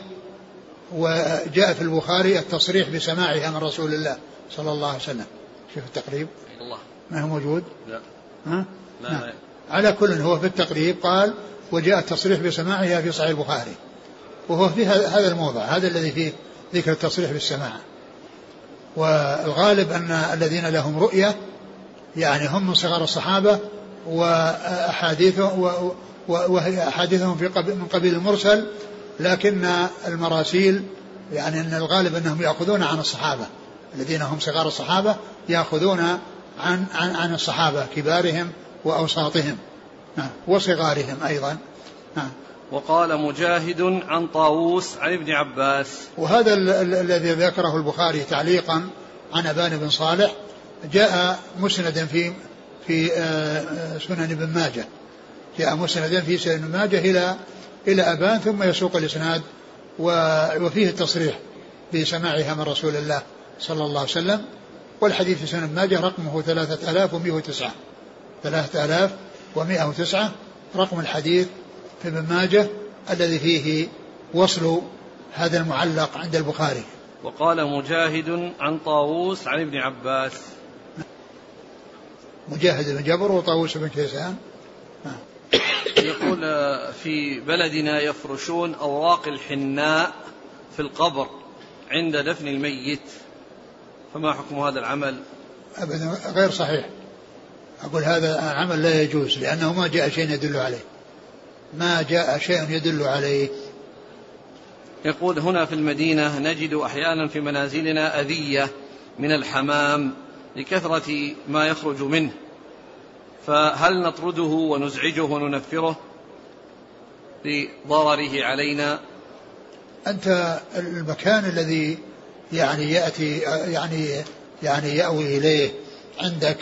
وجاء في البخاري التصريح بسماعها من رسول الله صلى الله عليه وسلم. شوف التقريب. الله. ما هو موجود؟ لا. ها؟ لا. لا. على كل هو في التقريب قال وجاء التصريح بسماعها في صحيح البخاري. وهو في هذا الموضع هذا الذي فيه ذكر التصريح بالسماع. والغالب أن الذين لهم رؤية يعني هم من صغار الصحابة وأحاديثهم وهي أحاديثهم في من قبيل المرسل لكن المراسيل يعني أن الغالب أنهم يأخذون عن الصحابة. الذين هم صغار الصحابة يأخذون عن عن عن الصحابة كبارهم وأوساطهم. نعم وصغارهم أيضا. نعم. وقال مجاهد عن طاووس عن ابن عباس. وهذا الذي ذكره البخاري تعليقا عن أبان بن صالح جاء مسندا في في سنن ابن ماجه. جاء مسندا في سنن ابن ماجه إلى إلى أبان ثم يسوق الإسناد وفيه التصريح بسماعها من رسول الله صلى الله عليه وسلم. والحديث في سنن ماجه رقمه ثلاثة آلاف ومئة وتسعة. ثلاثة آلاف ومئة وتسعة رقم الحديث في ابن ماجه الذي فيه وصل هذا المعلق عند البخاري. وقال مجاهد عن طاووس عن ابن عباس. مجاهد بن جبر وطاووس بن كيسان. يقول في بلدنا يفرشون أوراق الحناء في القبر عند دفن الميت. فما حكم هذا العمل؟ أبدا غير صحيح. أقول هذا عمل لا يجوز لأنه ما جاء شيء يدل عليه. ما جاء شيء يدل عليه. يقول هنا في المدينة نجد أحيانا في منازلنا أذية من الحمام لكثرة ما يخرج منه. فهل نطرده ونزعجه وننفره لضرره علينا؟ أنت المكان الذي يعني يأتي يعني يعني يأوي إليه عندك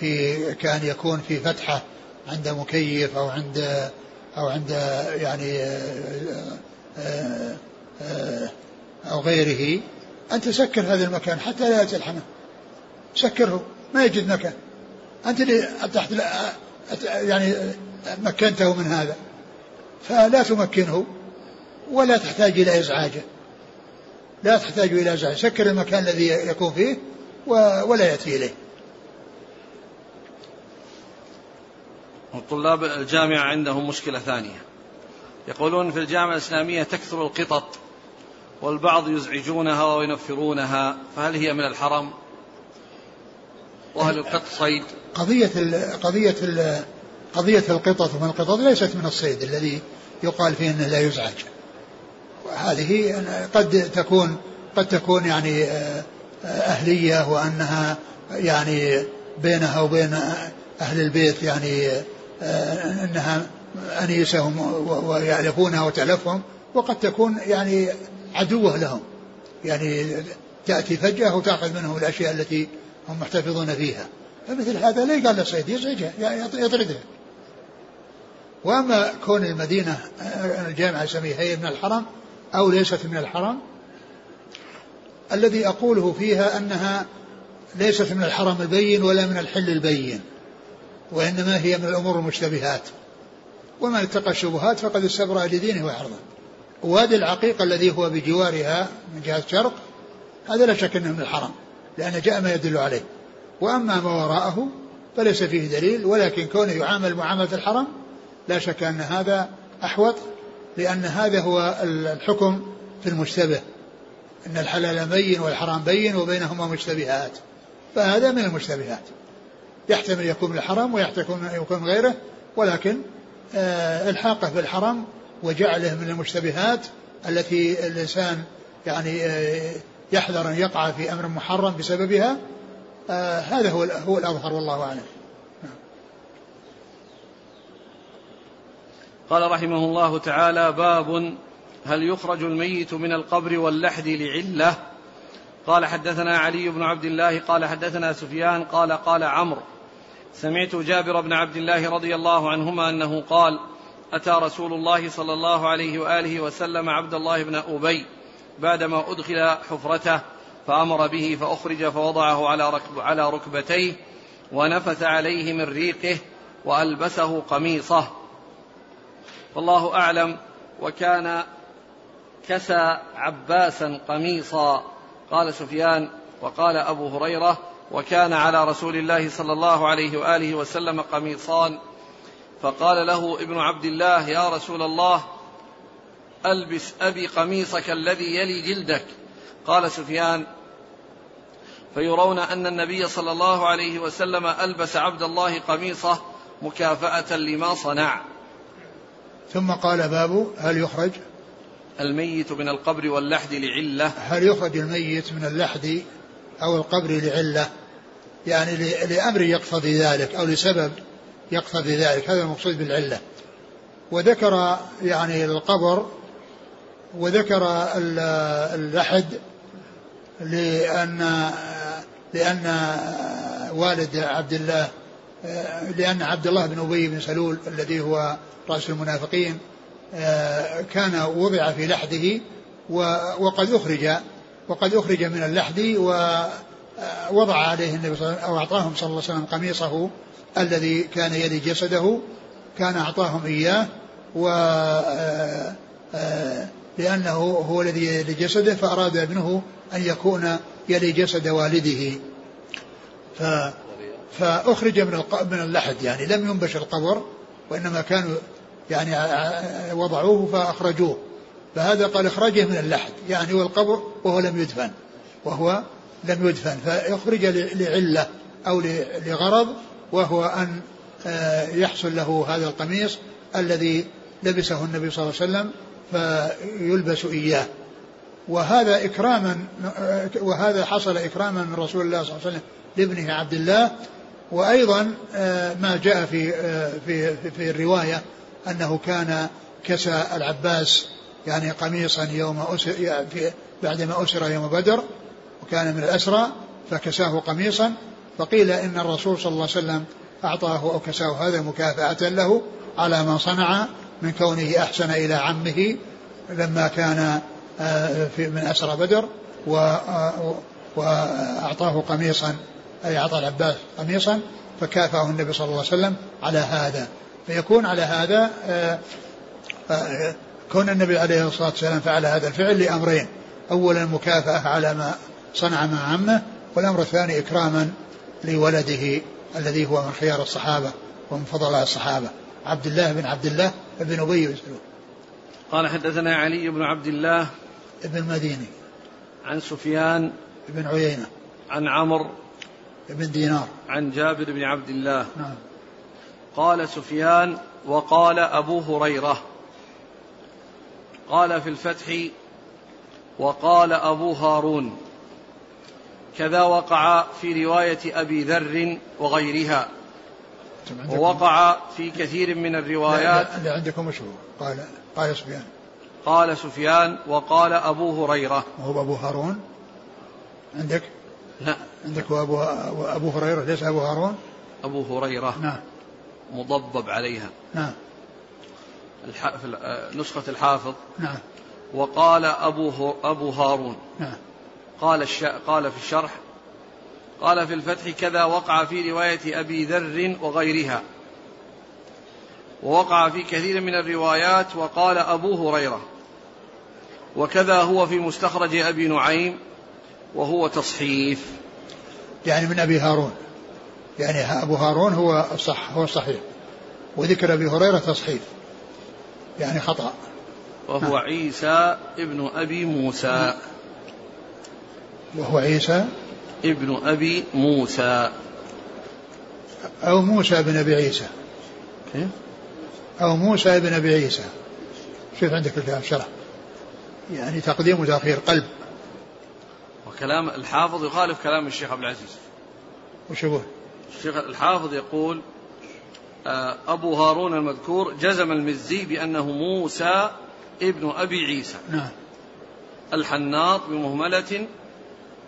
في كان يكون في فتحة عند مكيف أو عند أو عند يعني أو غيره أن تسكر هذا المكان حتى لا يأتي الحمام. سكره ما يجد مكان. أنت اللي تحت يعني مكنته من هذا. فلا تمكنه ولا تحتاج إلى إزعاجه لا تحتاج إلى إزعاج. سكر المكان الذي يكون فيه ولا يأتي إليه. وطلاب الجامعة عندهم مشكلة ثانية. يقولون في الجامعة الإسلامية تكثر القطط والبعض يزعجونها وينفرونها فهل هي من الحرم وهل القط صيد؟ قضية ال قضية ال قضية القطط ومن القطط ليست من الصيد الذي يقال فيه إنه لا يزعج. هذه قد تكون قد تكون يعني آه، أهلية وأنها يعني بينها وبين أهل البيت يعني آه، أنها أنيسهم ويعرفونها وتعلفهم وقد تكون يعني عدوة لهم. يعني تأتي فجأة وتأخذ منهم الأشياء التي هم محتفظون فيها. فمثل هذا لا يقال له صيد يطردها وأما كون المدينة الجامعة الإسلامية هي من الحرم أو ليست من الحرم الذي أقوله فيها أنها ليست من الحرم البين ولا من الحل البين. وإنما هي من الأمور المشتبهات. ومن اتقى الشبهات فقد استبرأ لدينه وعرضه. وادي العقيق الذي هو بجوارها من جهة الشرق هذا لا شك أنه من الحرم لأن جاء ما يدل عليه. وأما ما وراءه فليس فيه دليل ولكن كونه يعامل معاملة الحرم لا شك أن هذا أحوط لأن هذا هو الحكم في المشتبه. أن الحلال بين والحرام بين وبينهما مشتبهات. فهذا من المشتبهات. يحتمل يكون من الحرام ويحتمل يكون غيره ولكن آه الحاقة بالحرم وجعله من المشتبهات التي الإنسان يعني آه يحذر أن يقع في أمر محرم بسببها آه هذا هو هو الأظهر والله أعلم. قال رحمه الله تعالى باب هل يخرج الميت من القبر واللحد لعلة؟ قال حدثنا علي بن عبد الله قال حدثنا سفيان قال قال عمرو. سمعت جابر بن عبد الله رضي الله عنهما أنه قال أتى رسول الله صلى الله عليه وآله وسلم عبد الله بن أبي بعدما أدخل حفرته فأمر به فأخرج فوضعه على ركب على ركبتيه ونفث عليه من ريقه وألبسه قميصه. والله أعلم وكان كسى عباسا قميصا. قال سفيان وقال أبو هريرة وكان على رسول الله صلى الله عليه وآله وسلم قميصان فقال له ابن عبد الله يا رسول الله ألبس أبي قميصك الذي يلي جلدك. قال سفيان فيرون أن النبي صلى الله عليه وسلم ألبس عبد الله قميصه مكافأة لما صنع. ثم قال باب هل يخرج؟ الميت من القبر واللحد لعلة. هل يخرج الميت من اللحد أو القبر لعلة يعني لأمر يقتضي ذلك أو لسبب يقتضي ذلك هذا المقصود بالعلة. وذكر يعني القبر وذكر اللحد لأن لأن والد عبد الله لأن عبد الله بن أبي بن سلول الذي هو رأس المنافقين آه، كان وضع في لحده وقد أخرج وقد أخرج من اللحد ووضع عليه النبي صلى الله عليه وسلم أو أعطاهم صلى الله عليه وسلم قميصه الذي كان يلي جسده كان أعطاهم إياه و آه، آه، لأنه هو الذي يلي جسده فأراد ابنه أن يكون يلي جسد والده. ف فأخرج من من اللحد يعني لم ينبش القبر وإنما كانوا يعني وضعوه فأخرجوه. فهذا قال اخرجه من اللحد يعني هو القبر وهو لم يدفن وهو لم يدفن فأخرج لعلة أو لغرض وهو أن آه، يحصل له هذا القميص الذي لبسه النبي صلى الله عليه وسلم فيلبس إياه. وهذا إكراما وهذا حصل إكراما من رسول الله صلى الله عليه وسلم لابنه عبد الله وأيضا آه، ما جاء في آه، في في الرواية أنه كان كسى العباس يعني قميصا يوم أسر بعدما أسر يوم بدر وكان من الأسرى فكساه قميصا فقيل إن الرسول صلى الله عليه وسلم أعطاه أو كساه هذا مكافأة له على ما صنع من كونه أحسن إلى عمه لما كان آه، من أسرى بدر آه، وأعطاه قميصا أي أعطى العباس قميصا فكافأه النبي صلى الله عليه وسلم على هذا. فيكون على هذا آه، كون النبي عليه الصلاة والسلام فعل هذا الفعل لأمرين. أولا مكافأة على ما صنع مع عمه والأمر الثاني إكراما لولده الذي هو من خيار الصحابة ومن فضلاء الصحابة. عبد الله بن عبد الله بن أبي بن قال حدثنا علي بن عبد الله بن المديني. عن سفيان بن عيينة. عن عمرو بن دينار. عن جابر بن عبد الله. نعم. قال سفيان وقال أبو هريرة. قال في الفتح وقال أبو هارون كذا وقع في رواية أبي ذر وغيرها ووقع في كثير من الروايات. اللي عندكم مشهور. قال قال سفيان. قال سفيان وقال أبو هريرة. وهو أبو هارون؟ عندك؟ لا. عندك أبو, أبو هريرة ليس أبو هارون؟ أبو هريرة. نعم. مضبب عليها. نعم. في نسخة الحافظ. نعم. وقال أبو أبو هارون. نعم. قال الش... قال في الشرح قال في الفتح كذا وقع في رواية أبي ذر وغيرها. ووقع في كثير من الروايات وقال أبو هريرة. وكذا هو في مستخرج أبي نعيم وهو تصحيف. يعني من أبي هارون. يعني أبو هارون هو الصح هو الصحيح وذكر أبي هريرة تصحيف. يعني خطأ. وهو نعم. عيسى ابن أبي موسى. وهو عيسى ابن أبي موسى. أو موسى بن أبي عيسى. كيف؟ أو موسى بن أبي عيسى. شوف عندك الكلام شرح. يعني تقديم وتأخير قلب. وكلام الحافظ يخالف كلام الشيخ عبد العزيز. وش يقول؟ الشيخ الحافظ يقول أبو هارون المذكور جزم المزي بأنه موسى ابن أبي عيسى. نعم. الحناط بمهملة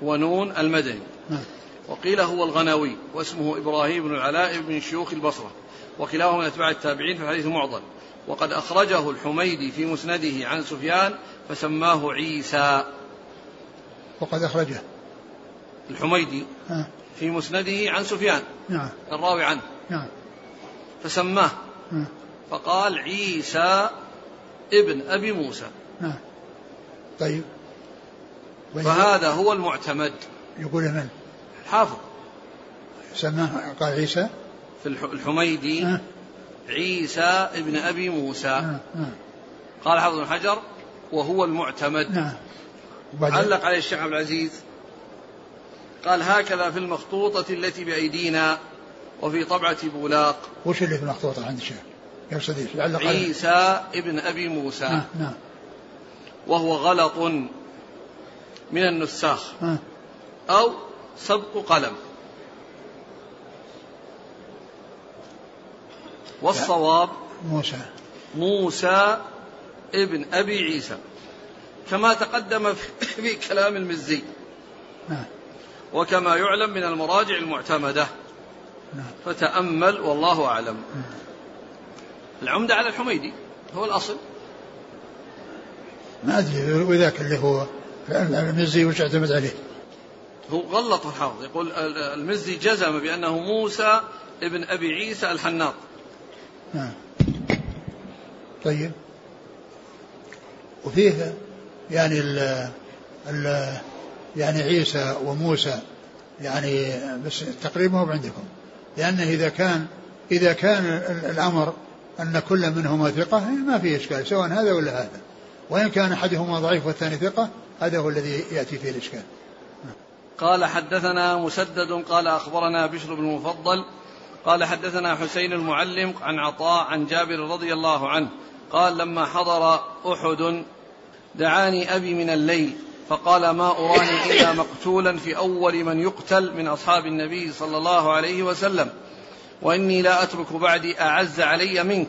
ونون المدني. نعم. وقيل هو الغناوي واسمه إبراهيم بن العلاء بن شيوخ البصرة. وكلاهما من أتباع التابعين في الحديث معضل وقد أخرجه الحميدي في مسنده عن سفيان فسماه عيسى. وقد أخرجه. الحميدي في مسنده عن سفيان. نعم. الراوي عنه. نعم. فسماه. نعم. فقال عيسى ابن أبي موسى. نعم. طيب. فهذا هو المعتمد. يقول من؟ حافظ سماه. قال عيسى؟ في الحميدي. أه؟ عيسى ابن أبي موسى. أه؟ أه؟ قال حافظ بن حجر وهو المعتمد. نعم. علق عليه الشيخ عبد العزيز. قال هكذا في المخطوطة التي بأيدينا وفي طبعة بولاق. وش اللي في المخطوطة عند الشيخ؟ يقصد إيش؟ عيسى ابن أبي موسى. نعم نعم. وهو غلط من النساخ. نعم أو سبق قلم. والصواب موسى. موسى ابن أبي عيسى. كما تقدم في كلام المزي. نعم وكما يعلم من المراجع المعتمدة. نعم فتأمل والله أعلم. العمدة على الحميدي هو الأصل. ما أدري وذاك اللي هو المزي وش اعتمد عليه. هو غلط الحافظ. يقول المزي جزم بأنه موسى ابن أبي عيسى الحناط. نعم. طيب. وفيه يعني ال ال يعني عيسى وموسى يعني بس تقريبا هو عندكم. لأنه إذا كان إذا كان الأمر أن كل منهما ثقة ما في إشكال سواء هذا ولا هذا. وإن كان أحدهما ضعيف والثاني ثقة هذا هو الذي يأتي فيه الإشكال. قال حدثنا مسدد قال أخبرنا بشر بن المفضل قال حدثنا حسين المعلم عن عطاء عن جابر رضي الله عنه قال لما حضر أحد دعاني أبي من الليل فقال ما أراني إلا مقتولا في أول من يقتل من أصحاب النبي صلى الله عليه وسلم. وإني لا أترك بعدي أعز علي منك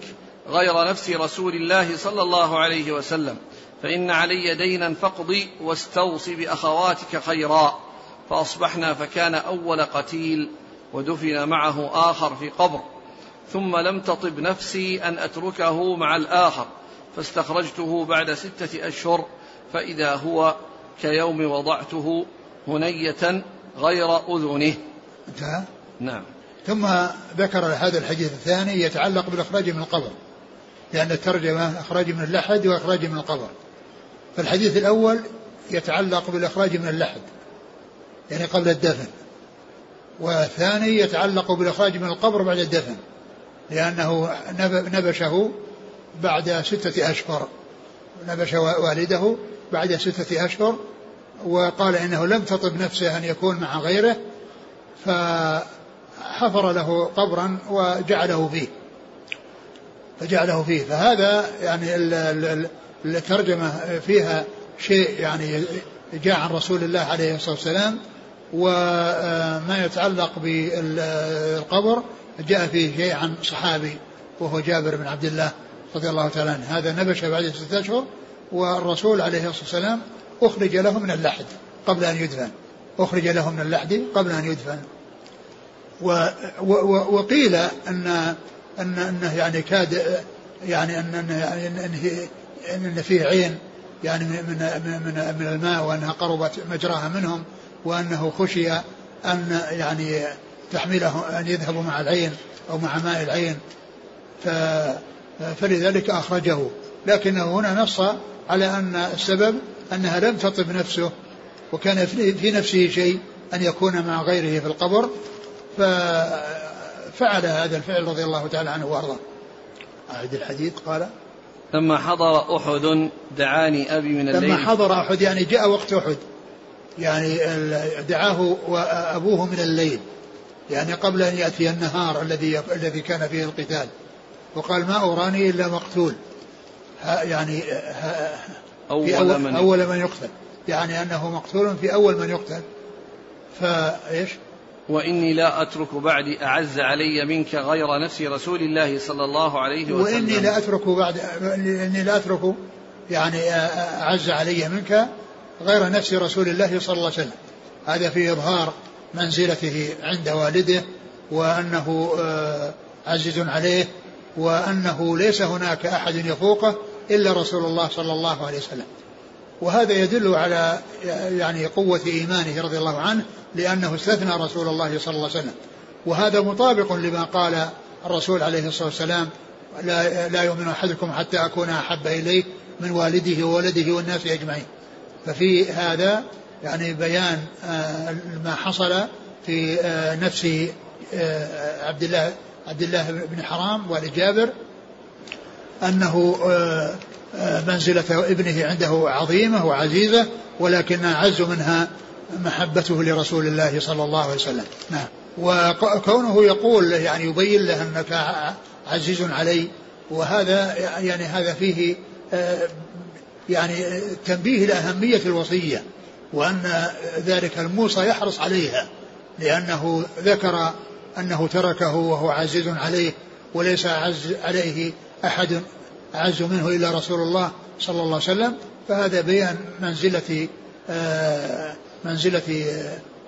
غير نفس رسول الله صلى الله عليه وسلم. فإن علي دينا فاقضي واستوصي بأخواتك خيرا. فأصبحنا فكان أول قتيل ودفن معه آخر في قبر. ثم لم تطب نفسي أن أتركه مع الآخر. فاستخرجته بعد ستة أشهر. فإذا هو كيوم وضعته هنية غير أذنه. انتهى؟ نعم. ثم ذكر هذا الحديث الثاني يتعلق بالإخراج من القبر. لأن الترجمة إخراج من اللحد وإخراج من القبر. فالحديث الأول يتعلق بالإخراج من اللحد يعني قبل الدفن. والثاني يتعلق بالإخراج من القبر بعد الدفن لأنه نبشه بعد ستة أشهر. نبش والده بعد ستة أشهر وقال إنه لم تطب نفسه أن يكون مع غيره فحفر له قبرا وجعله فيه. فجعله فيه. فهذا يعني الترجمة فيها شيء يعني جاء عن رسول الله عليه الصلاة والسلام وما يتعلق بالقبر جاء فيه شيء عن صحابي وهو جابر بن عبد الله رضي الله تعالى عنه. هذا نبش بعد ستة أشهر والرسول عليه الصلاة والسلام أخرج له من اللحد قبل أن يدفن. أخرج له من اللحد قبل أن يدفن. و و وقيل أن أن أنه يعني كاد يعني أن أن يعني أن فيه عين يعني من من من الماء وأنها قربت مجراها منهم وأنه خشي أن يعني تحمله أن يذهبوا مع العين أو مع ماء العين. ف فلذلك أخرجه. لكنه هنا نص على أن السبب أنها لم تطب نفسه وكان في نفسه شيء أن يكون مع غيره في القبر ففعل هذا الفعل رضي الله تعالى عنه وأرضاه. أعد الحديث قال لما حضر أحد دعاني أبي من الليل. لما حضر أحد يعني جاء وقت أحد. يعني دعاه أبوه من الليل. يعني قبل أن يأتي النهار الذي الذي كان فيه القتال. وقال ما أراني إلا مقتول. يعني أول, أول من أول من يقتل. يعني أنه مقتول في أول من يقتل. فإيش؟ وإني لا أترك بعدي أعز علي منك غير نفس رسول الله صلى الله عليه وسلم. وإني لا أترك بعد إني لا أترك يعني أعز علي منك غير نفس رسول الله صلى الله عليه وسلم. هذا في إظهار منزلته عند والده وأنه آه، عزيز عليه وأنه ليس هناك أحد يفوقه. إلا رسول الله صلى الله عليه وسلم. وهذا يدل على يعني قوة إيمانه رضي الله عنه لأنه استثنى رسول الله صلى الله عليه وسلم. وهذا مطابق لما قال الرسول عليه الصلاة والسلام لا, لا يؤمن أحدكم حتى أكون أحب إليه من والده وولده والناس أجمعين. ففي هذا يعني بيان آه، ما حصل في آه، نفس آه، عبد الله عبد الله بن حرام والد جابر أنه منزلة ابنه عنده عظيمة وعزيزة ولكن أعز منها محبته لرسول الله صلى الله عليه وسلم. نعم. وكونه يقول يعني يبين له أنك عزيز علي وهذا يعني هذا فيه يعني تنبيه لأهمية الوصية وأن ذلك الموصى يحرص عليها لأنه ذكر أنه تركه وهو عزيز عليه وليس أعز عليه أحد أعز منه إلا رسول الله صلى الله عليه وسلم فهذا بيان منزلة آه، منزلة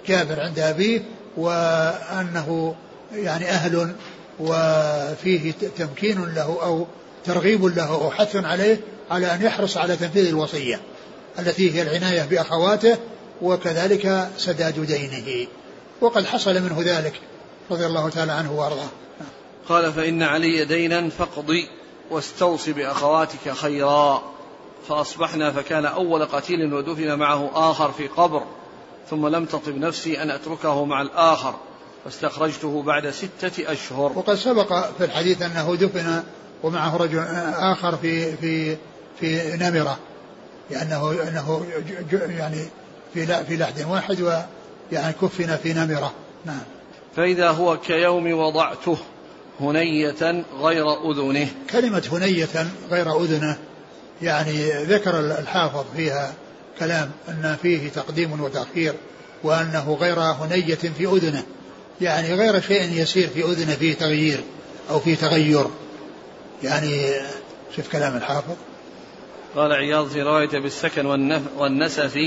جابر عند أبيه وأنه يعني أهل وفيه تمكين له أو ترغيب له أو حث عليه على أن يحرص على تنفيذ الوصية التي هي العناية بأخواته وكذلك سداد دينه. وقد حصل منه ذلك رضي الله تعالى عنه وأرضاه. قال فإن علي دينا فاقضي. واستوص بأخواتك خيرا. فأصبحنا فكان أول قتيل ودفن معه آخر في قبر. ثم لم تطب نفسي أن أتركه مع الآخر واستخرجته بعد ستة أشهر. وقد سبق في الحديث أنه دفن ومعه رجل آخر في في في نمرة. لأنه أنه يعني في في لحد واحد ويعني كفن في نمرة. نعم. فإذا هو كيوم وضعته. هنية غير أذنه. كلمة هنية غير أذنه يعني ذكر الحافظ فيها كلام أن فيه تقديم وتأخير وأنه غير هنية في أذنه. يعني غير شيء يسير في أذنه فيه تغيير أو فيه تغير. يعني شوف كلام الحافظ. قال عياض في رواية بالسكن والنسف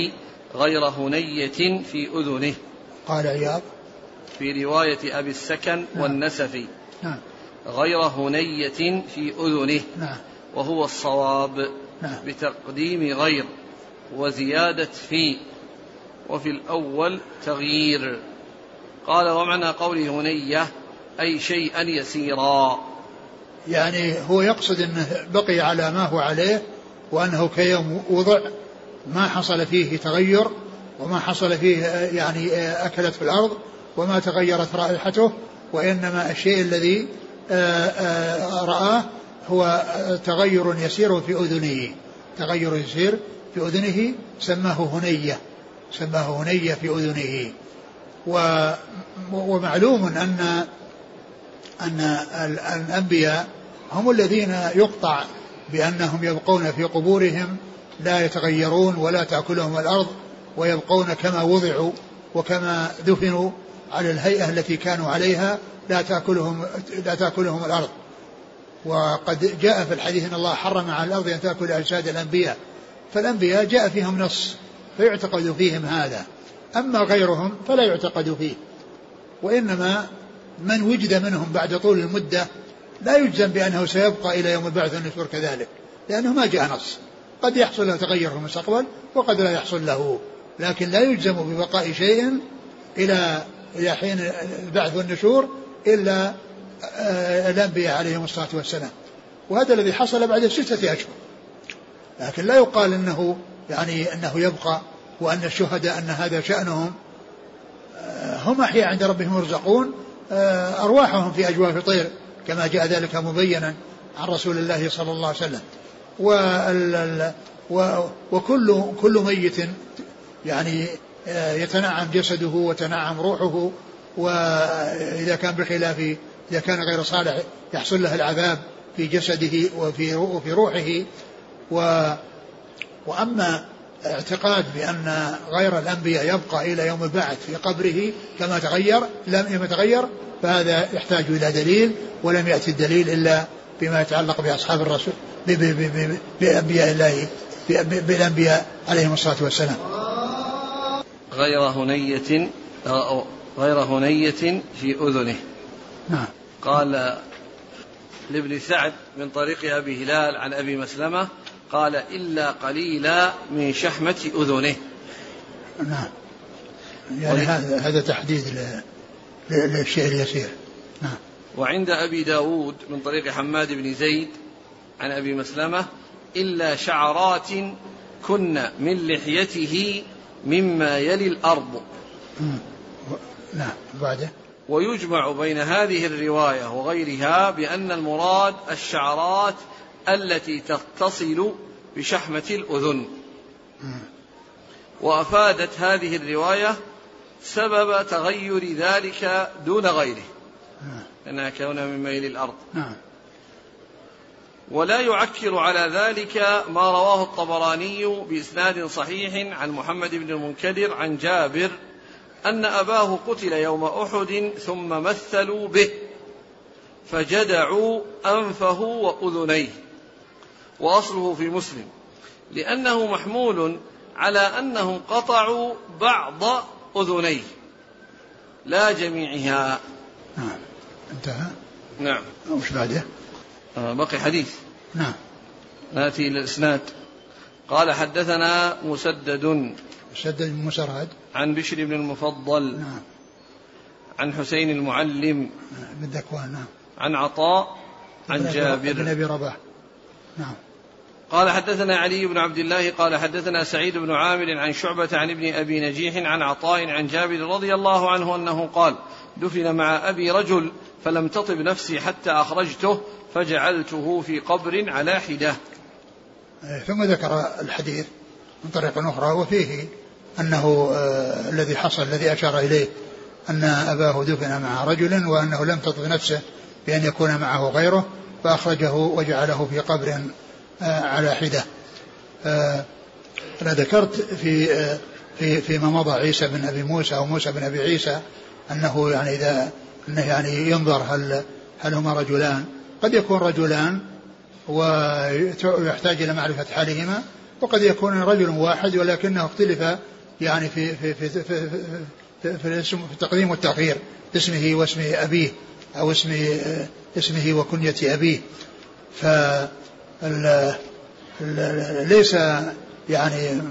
غير هنية في أذنه. قال عياض. في رواية أبي السكن نعم. نعم. غير هنية في أذنه. نعم. وهو الصواب نعم. بتقديم غير وزيادة في. وفي الأول تغيير. قال ومعنى قوله هنية أي شيئا يسيرا. يعني هو يقصد أنه بقي على ما هو عليه وأنه كيوم وضع ما حصل فيه تغير وما حصل فيه يعني أكلت في الأرض وما تغيرت رائحته وإنما الشيء الذي آه، آه، رآه هو تغير يسير في أذنه. تغير يسير في أذنه سماه هنية. سماه هنية في أذنه. ومعلوم أن أن الأنبياء هم الذين يقطع بأنهم يبقون في قبورهم لا يتغيرون ولا تأكلهم الأرض ويبقون كما وضعوا وكما دفنوا على الهيئة التي كانوا عليها لا تأكلهم لا تأكلهم الأرض. وقد جاء في الحديث أن الله حرم على الأرض أن تأكل أجساد الأنبياء. فالأنبياء جاء فيهم نص فيعتقد فيهم هذا. أما غيرهم فلا يعتقد فيه. وإنما من وجد منهم بعد طول المدة لا يجزم بأنه سيبقى إلى يوم البعث والنشور كذلك لأنه ما جاء نص. قد يحصل له تغير في المستقبل وقد لا يحصل له لكن لا يجزم ببقاء شيء إلى إلى حين البعث والنشور إلا آه، الأنبياء عليهم الصلاة والسلام. وهذا الذي حصل بعد ستة أشهر. لكن لا يقال أنه يعني أنه يبقى وأن الشهداء أن هذا شأنهم. آه، هم أحياء عند ربهم يرزقون. آه، أرواحهم في أجواف طير كما جاء ذلك مبينا عن رسول الله صلى الله عليه وسلم. وكل كل ميت يعني يتنعم جسده وتنعم روحه وإذا كان بخلاف إذا كان غير صالح يحصل له العذاب في جسده وفي وفي روحه. و وأما اعتقاد بأن غير الأنبياء يبقى إلى يوم البعث في قبره كما تغير لم يتغير فهذا يحتاج إلى دليل ولم يأتي الدليل إلا بما يتعلق بأصحاب الرسول بأنبياء الله بالأنبياء عليهم الصلاة والسلام. غير هنية غير هنية في أذنه. نعم. قال لابن سعد من طريق أبي هلال عن أبي مسلمة قال إلا قليلا من شحمة أذنه. نعم. يعني هذا هذا تحديد للشيء اليسير. نعم. وعند أبي داود من طريق حماد بن زيد عن أبي مسلمة إلا شعرات كن من لحيته مما يلي الأرض. نعم بعده. ويجمع بين هذه الرواية وغيرها بأن المراد الشعرات التي تتصل بشحمة الأذن. وأفادت هذه الرواية سبب تغير ذلك دون غيره. أنها كون من ميل الأرض. نعم. ولا يعكر على ذلك ما رواه الطبراني بإسناد صحيح عن محمد بن المنكدر عن جابر أن أباه قتل يوم أحد ثم مثلوا به فجدعوا أنفه وأذنيه. وأصله في مسلم لأنه محمول على أنهم قطعوا بعض أذنيه. لا جميعها. نعم انتهى. نعم. وش بعده؟ بقي حديث. نعم. ناتي إلى الإسناد. قال حدثنا مسدد. مسدد بن مسرهد عن بشر بن المفضل. نعم. عن حسين المعلم. بن ذكوان نعم. عن عطاء عن جابر. بن أبي رباح. نعم. قال حدثنا علي بن عبد الله قال حدثنا سعيد بن عامر عن شعبة عن ابن أبي نجيح عن عطاء عن جابر رضي الله عنه أنه قال دفن مع أبي رجل فلم تطب نفسي حتى أخرجته فجعلته في قبر على حدة. ثم ذكر الحديث من طريق أخرى وفيه أنه آه الذي حصل الذي أشار إليه أن أباه دفن مع رجل وأنه لم تطب نفسه بأن يكون معه غيره فأخرجه وجعله في قبر آه على حدة. آه أنا ذكرت في آه في فيما مضى عيسى بن أبي موسى أو موسى بن أبي عيسى أنه يعني إذا أنه يعني ينظر هل هل هما رجلان. قد يكون رجلان ويحتاج إلى معرفة حالهما وقد يكون رجل واحد ولكنه اختلف يعني في في في في, في, في, في, الاسم في التقديم والتأخير اسمه واسم أبيه أو اسم اسمه وكنية أبيه. ف ليس يعني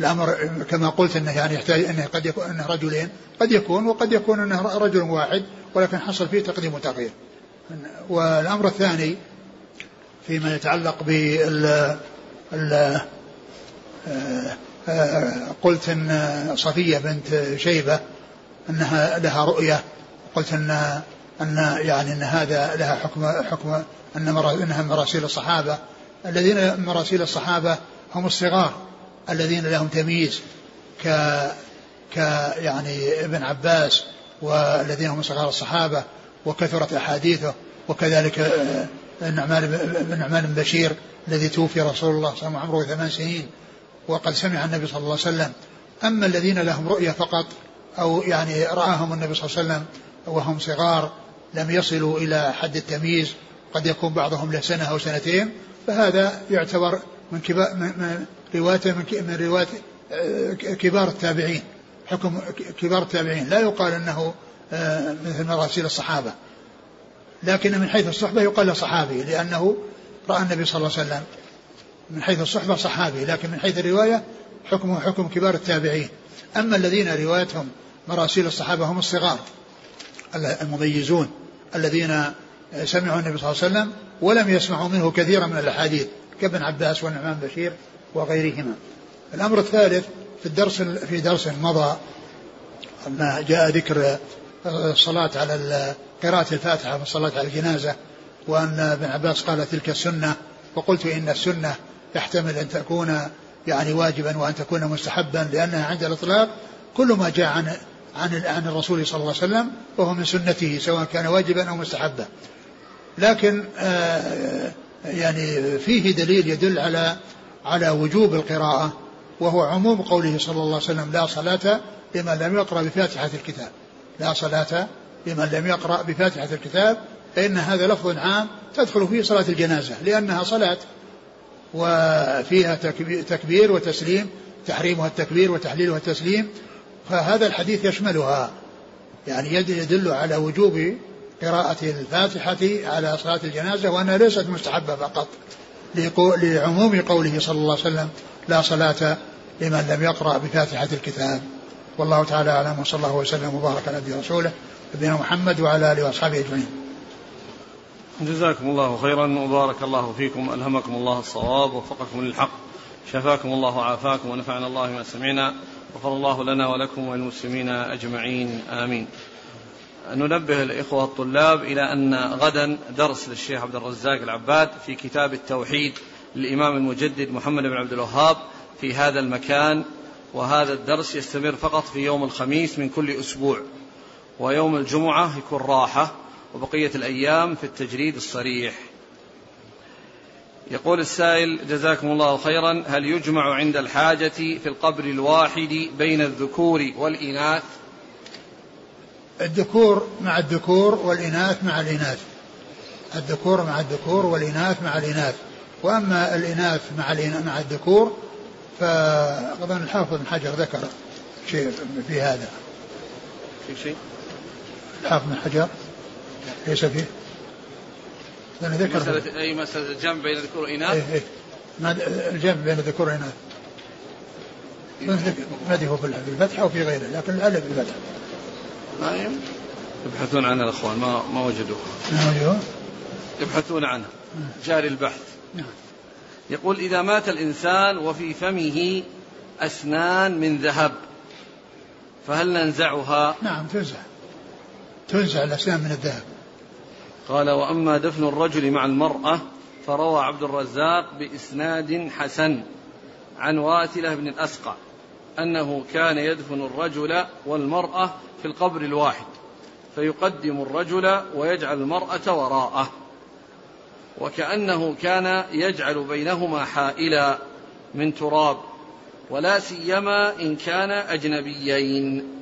الأمر كما قلت إنه يعني يحتاج إنه قد يكون إنه رجلين. قد يكون وقد يكون إنه رجل واحد ولكن حصل فيه تقديم وتاخير والأمر الثاني فيما يتعلق بال قلت إن صفية بنت شيبة إنها لها رؤية. قلت ان إن يعني إن هذا لها حكم حكم إن إنها مراسيل الصحابة. الذين مراسيل الصحابة هم الصغار. الذين لهم تمييز ك ك يعني ابن عباس والذين هم صغار الصحابة وكثرت أحاديثه وكذلك النعمان بن نعمان بن بشير الذي توفي رسول الله صلى الله عليه وسلم عمره ثمان سنين وقد سمع النبي صلى الله عليه وسلم. أما الذين لهم رؤية فقط أو يعني رآهم النبي صلى الله عليه وسلم وهم صغار لم يصلوا إلى حد التمييز قد يكون بعضهم له سنه أو سنتين فهذا يعتبر من كبار من روايته من رواية كبار التابعين. حكم كبار التابعين. لا يقال إنه مثل مراسيل الصحابة. لكن من حيث الصحبة يقال له صحابي لأنه رأى النبي صلى الله عليه وسلم من حيث الصحبة صحابي. لكن من حيث الرواية حكمه حكم كبار التابعين. أما الذين روايتهم مراسيل الصحابة هم الصغار المميزون الذين سمعوا النبي صلى الله عليه وسلم ولم يسمعوا منه كثيرا من الأحاديث. كابن عباس والنعمان بشير وغيرهما. الأمر الثالث في الدرس في درس مضى ما جاء ذكر الصلاة على قراءة الفاتحة في الصلاة على الجنازة وأن ابن عباس قال تلك السنة وقلت إن السنة يحتمل أن تكون يعني واجبا وأن تكون مستحبا لأنها عند الإطلاق كل ما جاء عن عن عن الرسول صلى الله عليه وسلم وهو من سنته سواء كان واجبا أو مستحبا لكن آه يعني فيه دليل يدل على على وجوب القراءة وهو عموم قوله صلى الله عليه وسلم لا صلاة لمن لم يقرأ بفاتحة الكتاب. لا صلاة لمن لم يقرأ بفاتحة الكتاب فإن هذا لفظ عام تدخل فيه صلاة الجنازة لأنها صلاة وفيها تكبير وتسليم تحريمها التكبير وتحليلها التسليم فهذا الحديث يشملها. يعني يدل على وجوب قراءة الفاتحة على صلاة الجنازة وأنها ليست مستحبة فقط لعموم قوله صلى الله عليه وسلم لا صلاة لمن لم يقرأ بفاتحة الكتاب. والله تعالى أعلم وصلى الله وسلم وبارك على نبينا رسوله نبينا محمد وعلى آله وأصحابه أجمعين. جزاكم الله خيرا وبارك الله فيكم ألهمكم الله الصواب ووفقكم للحق شفاكم الله وعافاكم ونفعنا الله ما سمعنا غفر الله لنا ولكم وللمسلمين أجمعين آمين. ننبه الإخوة الطلاب إلى أن غدا درس للشيخ عبد الرزاق العباد في كتاب التوحيد للإمام المجدد محمد بن عبد الوهاب في هذا المكان وهذا الدرس يستمر فقط في يوم الخميس من كل أسبوع ويوم الجمعة يكون راحة وبقية الأيام في التجريد الصريح. يقول السائل جزاكم الله خيرا هل يجمع عند الحاجة في القبر الواحد بين الذكور والإناث؟ الذكور مع الذكور والإناث مع الإناث. الذكور مع الذكور والإناث مع الإناث. وأما الإناث مع مع الذكور فأظن الحافظ بن حجر ذكر شيء في هذا. في شيء؟ الحافظ بن حجر؟ ليس فيه. لأنه ذكر مسألة أي مسألة؟ الجمع بين الذكور والإناث؟ إيه إيه. الجمع بين الذكور والإناث. ما هو في الفتح أو في غيره لكن الألف بالفتح نعم يبحثون عنها الأخوان ما ما وجدوه ما وجدوه يبحثون عنه. جاري البحث. نعم. يقول إذا مات الإنسان وفي فمه أسنان من ذهب فهل ننزعها؟ نعم تنزع. تنزع الأسنان من الذهب. قال وأما دفن الرجل مع المرأة فروى عبد الرزاق بإسناد حسن عن واتلة بن الأسقع. أنه كان يدفن الرجل والمرأة في القبر الواحد فيقدم الرجل ويجعل المرأة وراءه وكأنه كان يجعل بينهما حائلا من تراب ولا سيما إن كان أجنبيين.